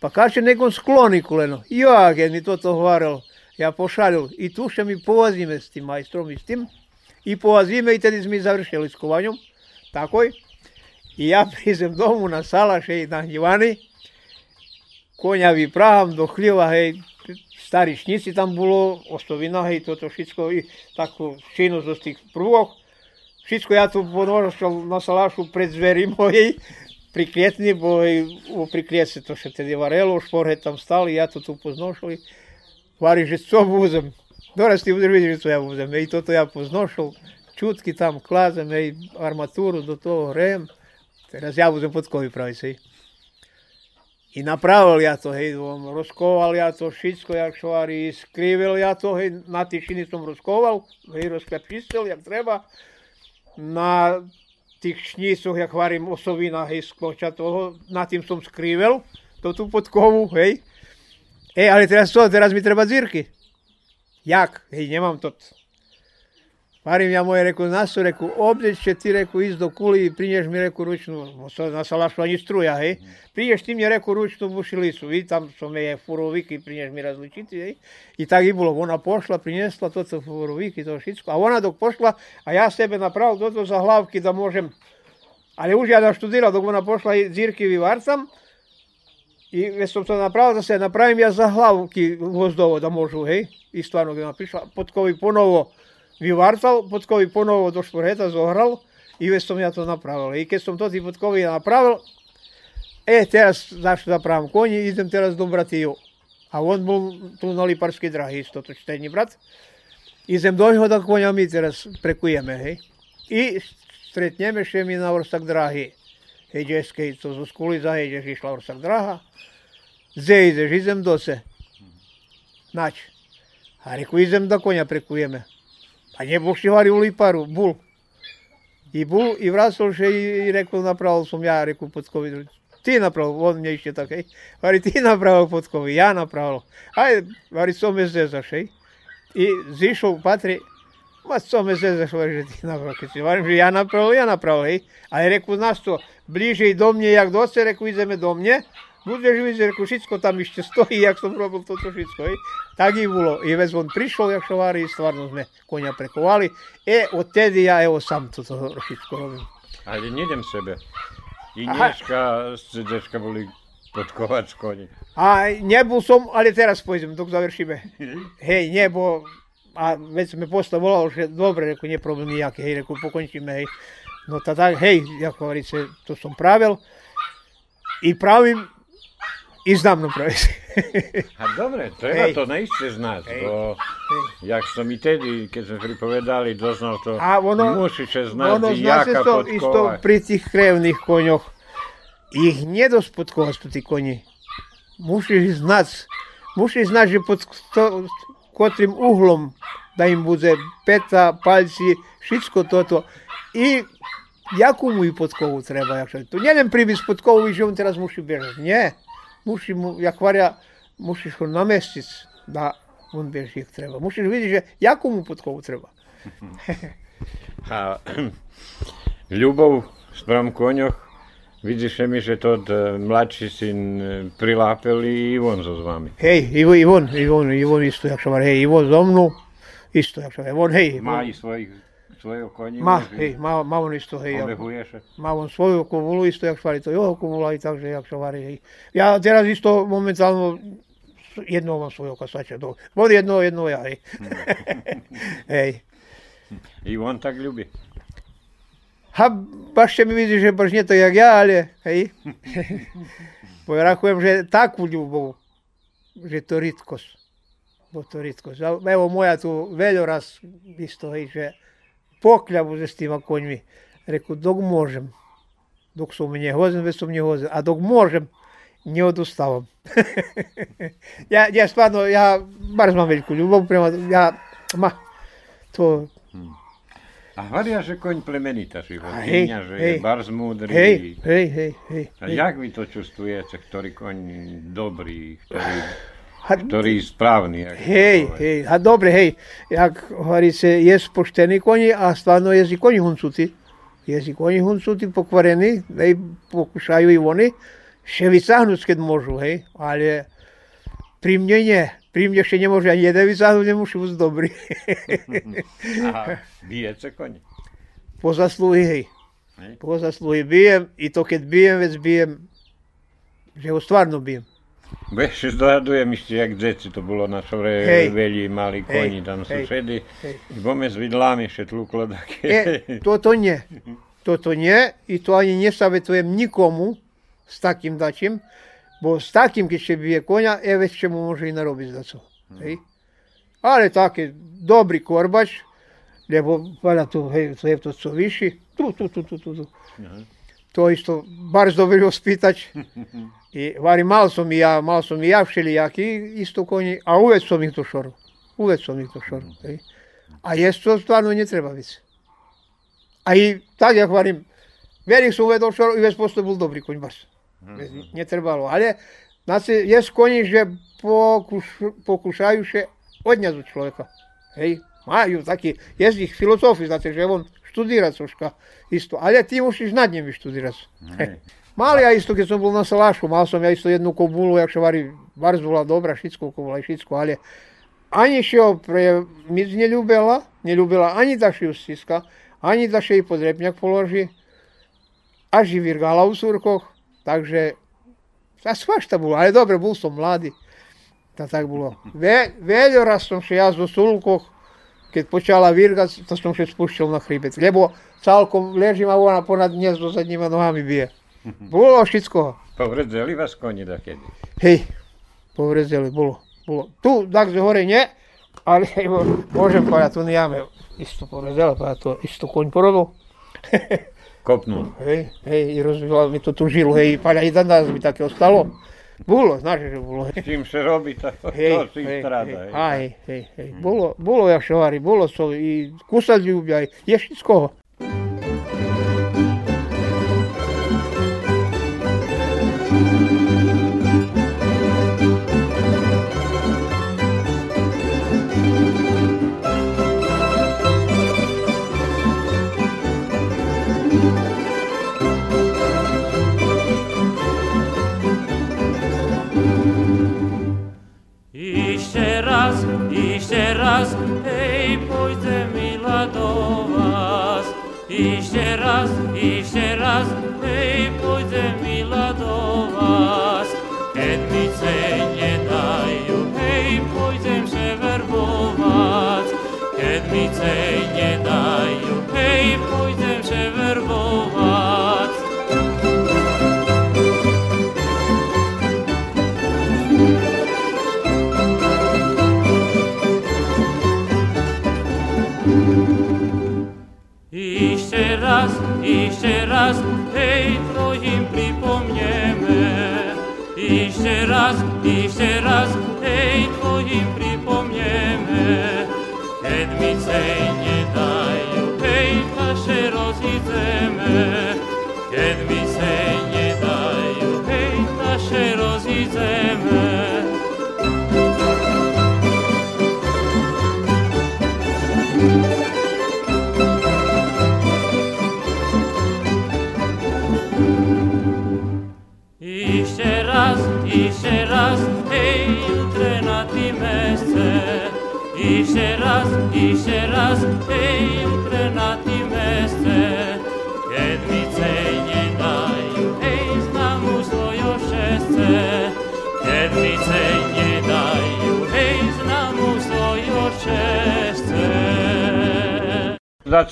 Pa kaže, nekom skloni koleno. Ja, mi to to hvaralo, ja pošalju. I tu še mi povazime s tim majstrom i s tim. I povazime i tada smo i završili s kovanjom. Tako je. I ja prizem domu na salaše i na njivani. Konja vypravam do hljeva, hej, stari šnici tam bilo, ostovina, hej, toto všetko, i takú činnosť z tých prúhoch. Všetko ja tu ponošal na salašu pred zveri mojej, pri klietni, bo hej, u pri klietce to še tedy varelo, šporhe tam stali, ja to i co vuzem. Doraz ti budeš vidieť, že co ja ja poznošal, čutky tam klazem, hej, armatúru do toho hrejem. Teraz ja budem podkovi praviť, hej. I napravil ja to, hej, on rozkoval ja to všetko, jak švari, skrivil ja to, hej, na tie šiny som rozkoval, hej, rozklepčistil, jak treba. Na tých šnícoch, jak varím osovina, hej, skloča toho, na tým som skrivel, to tu podkovu, hej. Ej, ale teraz co, teraz mi treba dzírky. Jak? Hej, nemám to. Varím ja moje, reku, nasu, reku, obdeče ti, reku, ísť do kuli i prineš mi, no, sa- na salašu ani struja, hej. Prineš ti mi, reku, ručnú bušilicu, i tam som je furoviky, prineš mi različiti, hej. I tak i bolo, ona pošla, prinesla toto furoviky, to všetko, a ona dok pošla, a ja sebe napravil toto za hlavky, da môžem, ale už ja naštudiral, dok ona pošla i dzírky vyvarcam, i već sam to napravio da se napravim ja za hlavky gvozdovo da môžu, hej. I stvarno, keď ona prišla, potkovi ponovo vyvarcal, potkovi ponovo do šporheta zohral I već som ja to napravil. I keď som to ti podkovi napravil, e, teraz znaš da pravim konji, idem teraz do bratiju. A on bol tu na Liparskej drahi, isto to čtení brat. Idem do jeho da konja mi teraz prekujeme, hej. I Hej, džeskej, to zo skuli zajedeš, išla orsak draha. Зе ideš, idem do se. Nač. A reku, idem da konja prekujeme. A nebol še vari u Liparu, bul. I bul, i vracol še i, i rekao, napravil som ja, reku, podkovi. Ti napravil, on mne ešte tak, hej. Vari, ti napravil podkovi, ja napravil. Ajde, vari, co me zezaš, hej. I zišao, patri, ma co me zezaš, vari, že ti napravil. Keď si varim, že ja napravil, ja napravil, hej. Ale reku, znaš to, bliže i do mne, jak do se, reku, ideme do mne. Budeš vidieť, reku, všetko tam ešte stojí, jak som robil toto všetko, hej. Tak i bolo. I vec on prišiel, jak šovári, stvarno sme konia prekovali. E, odtedy ja, evo, sam toto všetko robím. Ale nedem sebe. I Aha. Neška s CDčka boli podkovať koni. A nebol som, ale teraz pôjdem, dok završíme. Hej, nebo, a već me posle volalo, že dobre, reku, nije problem nijaki, hej, reku, pokončíme, hej. No ta tak, hej, jak hovorí se, to som pravil. I pravim, i znam napraviti. [LAUGHS] A dobre, treba Hej. to naiste znať, Hej. bo jak som i tedy, keď sme pripovedali, doznal to, A ono- musíš znať, ono zna se jaka to isto pri tih krevnih konjoh. Ih podkovati su ti konji. Mušiš znat, mušiš znat že pod sto, kotrim uhlom da im bude peta, palci, všetko toto. I jaku mu i podkovu treba. Jak še- to njedem pribit s podkovu i že on teraz muši bježati. Nie. Muši mu, jak varja, mušiš ho namestit da on bježi jak treba. Mušiš vidjeti že jaku mu podkovu treba. [LAUGHS] A [CLEARS THROAT] ľubov spram konjoch, Vidiš, mi še to e, mlači sin e, prilapel i Ivon za zvami. Hej, Ivo, Ivon, Ivon, Ivon isto, jak sam hej, Ivon za mnu, isto, jak sam, Ivon, hej. Ivon. Ma i svojih, svoje konji. Ma, hej, ma, ma on isto, hej. Obehuješe. Ma on svoju kovulu isto, jak švari, to je komula i takže, jak švari, hej. Ja teraz isto momentalno jedno vam svoju kasače do. Vodi jedno, jedno ja, hej. [LAUGHS] hej. Ivon tak ljubi. Ha, baš će mi vidi, že baš nije to jak ja, ali, hej. Povjerakujem, že takvu ljubav, že to ritkos. Bo to ritkos. Evo moja tu veljoraz isto, hej, že pokljavu se s tima konjmi. Reku, dok možem, dok su mi nje hozen, već su mi nje hozen, a dok možem, ne odustavam. ja, ja stvarno, ja bar znam veliku ljubav prema, ja, ma, to, A hovoria, že koň plemenita A Číňa, že hej. je barz múdry. hej, hej, hej, hej. A hej. jak vy to čustujete, ktorý koň dobrý, ktorý, Ha, ktorý správny? Hej, hej, a dobre, hej, jak hovorí se, je poštení koni a stvarno je i koni huncuti. Je i koni huncuti pokvarení, hej, pokušaju i oni, še vysáhnuť, keď môžu, hej, ale pri mne nie. Pri mne ešte nemôže ani jeden vysáhnuť, nemusí byť dobrý. [LAUGHS] A bijete koň? po zasluhy, hej. Hej. Po zasluhy bijem i to keď bijem, vec bijem, že ho stvarno bijem. Bo ešte zdohadujem ešte, jak deti to bolo na čore Hej. veli mali koni, tam hej, hej. I bome s vidlami tluklo také. E, toto nie. Toto nie i to ani nesavetujem nikomu s takým dačím, bo s takým, keď še bije konia, e već čemu može i narobiť za co. Hej. Ale také dobrý korbač, lebo valjda tu, hej, to je to co vyši, tu, tu, tu, tu, tu, tu. To isto, bar dobrý spýtač. [LAUGHS] I vari mal som i ja, mal som i ja všelijaki isto konji, a uveć som ih to šoru. Uveć som ih to šoru. Hej. A jest to stvarno ne treba vic. A i tak jak varim, velik sam uvedol šoru i već posto bol dobri konj baš. Ne trebalo. Ale, znači, jest konji, že pokuš, pokušaju še odnjazu človeka. Hej, maju taki, jest ih filozofi, znate, že on študira troška isto. Ale ti mušiš nad njim študirati. Hej. Mali ja isto, keď som bol na Salašu, mal som ja isto jednu kobulu, jak še vari, barz bola dobra, šitsko kobola i šitsko, ale ani še ho pre mic neľúbila, neľúbila ani da še ju stiska, ani da še i pod repňak položi, až i virgala u surkoch, takže a svašta bolo, ale dobre, bol som mladý, da tak bolo. Ve, veľo raz som še ja zo sulkoch, keď počala virgať, to som še spúšťal na chríbec. Lebo celkom ležím a ona ponad gnezdo zadnýma nohami bije. Bolo všetko. Povredzeli vás koni dakedy? Hej, povredzeli, bolo. bolo. Tu, takže hore nie, ale evo, [LAUGHS] môžem povedať, tu nejame isto povredzeli, pa to isto koň porobil. [LAUGHS] Kopnul. Hej, hej, i rozvíjala mi to tu žilu, hej, paľa i dan danas mi také ostalo. Bolo, znaš, že bolo. S čím se robí, to, Hej, to si hej, strada. hej, hej. hej, hej. Bolo, bolo jak šovári, bolo so i kusať ľubia, je všetko.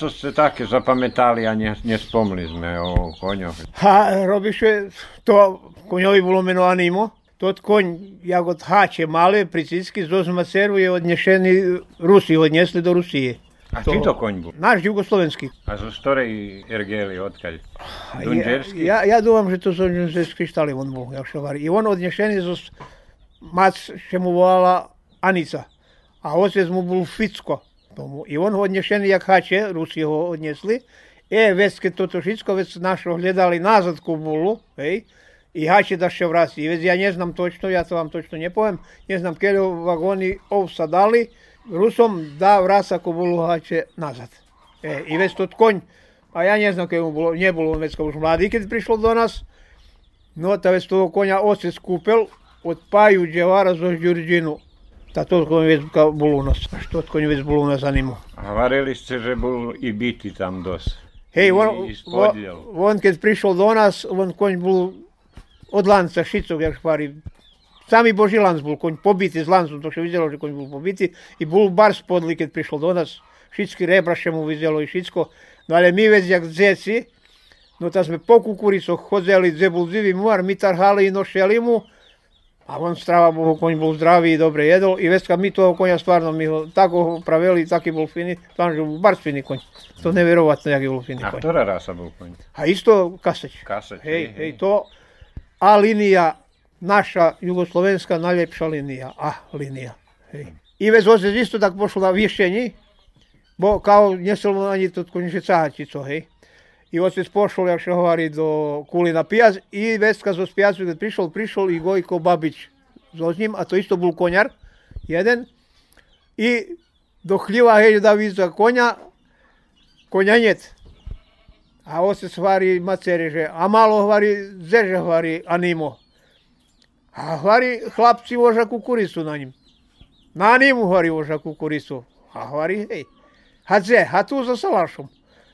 Za co ste také zapamätali a ne, nespomli sme o koňoch? Ha, robiše, to konjovi bolo meno Animo. Тот конь, як от хаче мали, прицицьки, з Озмацеру je odnešeni Rusi, odnesli do Rusije. A či to koň bol? Naš jugoslovenski. A zo ktorej ergeli, odkiaľ? Ja, Dunđerski? ja, ja думам, že to su dunđerski štali on bol, jak šovari. I on odnešeni zo s- mac, še mu volala Anica. A otec mu bol Ficko. Tomu. I on ho odnešeni jak hače, Rusi ho odnesli. E, već kad toto všetko već našo gledali nazad ku bulu, hej, i hače da še vrati. I već ja ne znam točno, ja to vam točno ne povem, ne znam kje vagoni ovsa dali, Rusom da vrasa ku bulu hače nazad. E, I već tot konj, a ja ne znam kje mu bilo, ne kao už mladi kad prišlo do nas, no ta već toho konja oce skupil, od Paju Dževara zo Đurđinu. Ta to konj već kao nas, što konj već bol u nas zanimao. Hovorili ste, že bol i biti tam dos. Hej, on, on, kad prišao do nas, on konj bol od lanca šicog, jak špari. Sami Boži lanc bol, konj pobiti z lancom, to še vidjelo, že konj bol pobiti. I bol bar spodli kad prišao do nas. Šitski rebra še mu vidjelo i šitsko. No ale mi već jak dzeci, no ta sme po kukurico hodzeli, dze bol zivi muar, mi tarhali i nošeli mu. A on strava Bohu, konj bol zdravý i dobre jedol. I već kad mi toho konja stvarno mi ho tako ho praveli, taki bol fini, stvarno že bol bar fini konj. To nevjerovatno jak je bol fini A konj. ktorá rasa bol koň? A isto Kaseć. Kaseć, Hej, hej, hej, to A linija, naša jugoslovenska najljepša linija, A linija. Hej. I već ozir isto tak pošlo na višenji, bo kao njeselo ani to konjiše cahačico, hej. I otec pošao, jak še hovari, do kuli na pijac i već kad zo pijacu kad prišao, prišao i Gojko Babić s njim, a to isto bol konjar, jeden. I do hljiva, hej, da viza konja, konjanjet. A otec hovorí maceri, že a malo hovorí, zeže hovorí animo. A hovorí, chlapci voža kukuricu na ním. Na animu hovorí voža kukuricu. A hovorí, hej, a dze, a tu za salašom.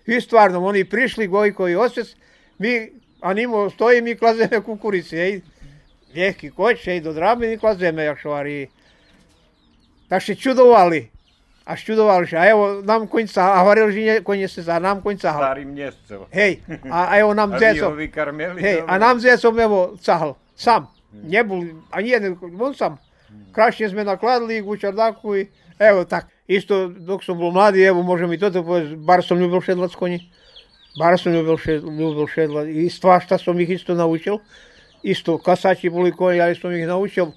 I stvarno, oni prišli, Gojko i otec, mi animo stoji, mi klazeme kukurici, hej. Ljehki koč, hej, do drabe, mi klazeme, jak šovari. Tak še čudovali. a študoval, že a evo koň sahal, a hovoril, že nie, koň se nám koň sahal. Starým městcem. Hej, a, a evo [LAUGHS] A dzecom, vykarmili? hej, a nám dzecom evo sahal, sám. Nebol ani jeden, on sám. Krašne sme nakladli u čardaku i evo tak. Isto dok som bol mladý, evo môžem i toto povedať, bar som ľúbil šedlať koni. Bar som ľúbil, šed, ľúbil šedlať. I stvašta som ich isto naučil. Isto, kasači boli koni, ale som ich naučil.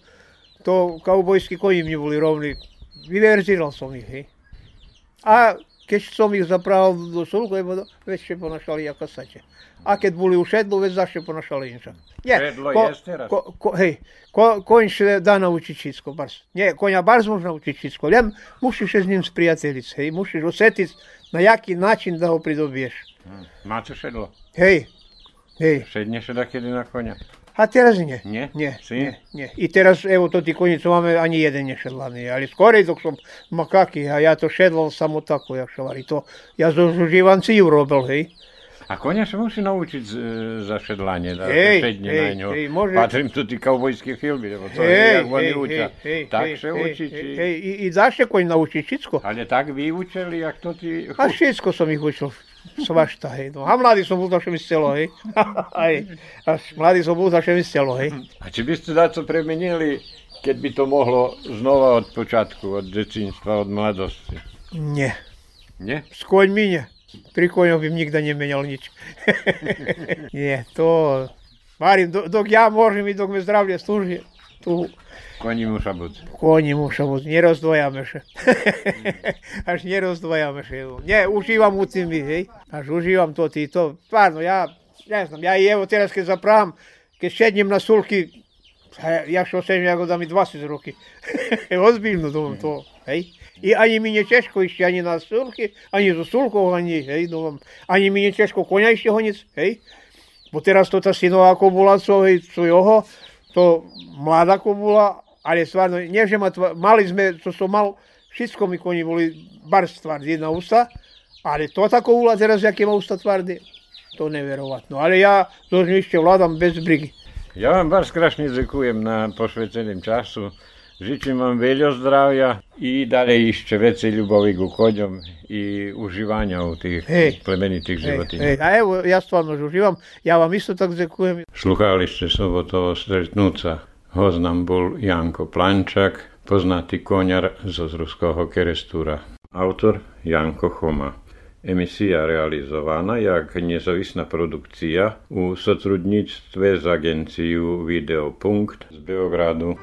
To kaubojskí koni mi boli rovní. Vyverziral som ich, hej. A keď som ich zapravil do sulku, evo, već še ponašali ja kasače. A keď boli u šedlu, već zaše ponašali inša. Nie, Šedlo ko, ko, ko, hej, ko, konj še da naučiť všetko, bars. Nie, konja bars može naučiť všetko, len musíš se s ním spriateliť, hej, musíš osetiť, na jaký način da ho pridobiješ. Máte šedlo? Hej, hej. Šedneš da kedy na konia? A teraz nie. Nie? Nie, Si? nie, nie. I teraz, evo, to ti konji, co máme, ani jeden nešedlaný. Ale skorej, dok som makaki, a ja to šedlal samo tako, jak šavari. To, ja zo živanciju robil, hej. A konia sa musí naučiť z, za šedlanie, da Hej, šedne hej, na ňo. hej, môže- Patrím tu tí kaubojské filmy, lebo to je, jak oni učia. tak hej, či... hej, i, i zaše koň naučiť všetko. Ale tak vyučili, jak to ty... A všetko som ich učil. Svašta, hej. No. A mladý som bol, tak mi stelo, hej. [LAUGHS] hej. A mladý som bol, tak mi stelo, hej. A či by ste daco premenili, keď by to mohlo znova od počiatku, od decinstva, od mladosti? Nie. Nie? S koňmi nie. Pri koňoch by nikda nemenil nič. [LAUGHS] nie, to... Marím, do, dok ja môžem i dok me zdravlje slúži, tu Koní musia byť. Koní musia byť, nerozdvojame sa. Hmm. Až nerozdvojame sa. Nie, užívam u byť, hej. Až užívam to, ty to. Stvarno, ja, ne znam, ja i teraz keď zapravam, keď šednjem na sulki, ja što sežem, ja go dam i 20 ruki. [LAUGHS] Ozbiljno domam to, hej. I ani mi nie ciężko iść ani na sulki, ani z sulką, ani, hej, domam. Ani mi nie ciężko konia iść gonić, hej. Bo teraz to ta synová kobula, co, hej, co jeho, to mladá kobula ali stvarno nježema, mali sme, to su malo, všetko mi koni voli, bar stvar jedna usta, ali to tako ulaze raz jak ima usta tvardi, to neverovatno. Ali ja dožnišće vladam bez brigi. Ja vam bar skrašni zekujem na posvećenim času. Žičim vam veljo zdravja i dalje išće veće ljubavi gukoljom i uživanja u tih hey, plemenitih životinja. Hey, hey. A evo, ja stvarno uživam, ja vam isto tako zekujem. Šluhali ste sobotovo sretnuca. Hoznam bol Janko Plančak, poznatý koniar zo Zruského kerestúra. Autor Janko Choma. Emisja realizowana jak niezawisna produkcja u sotrudnictwie z agencją Videopunkt z Beogradu.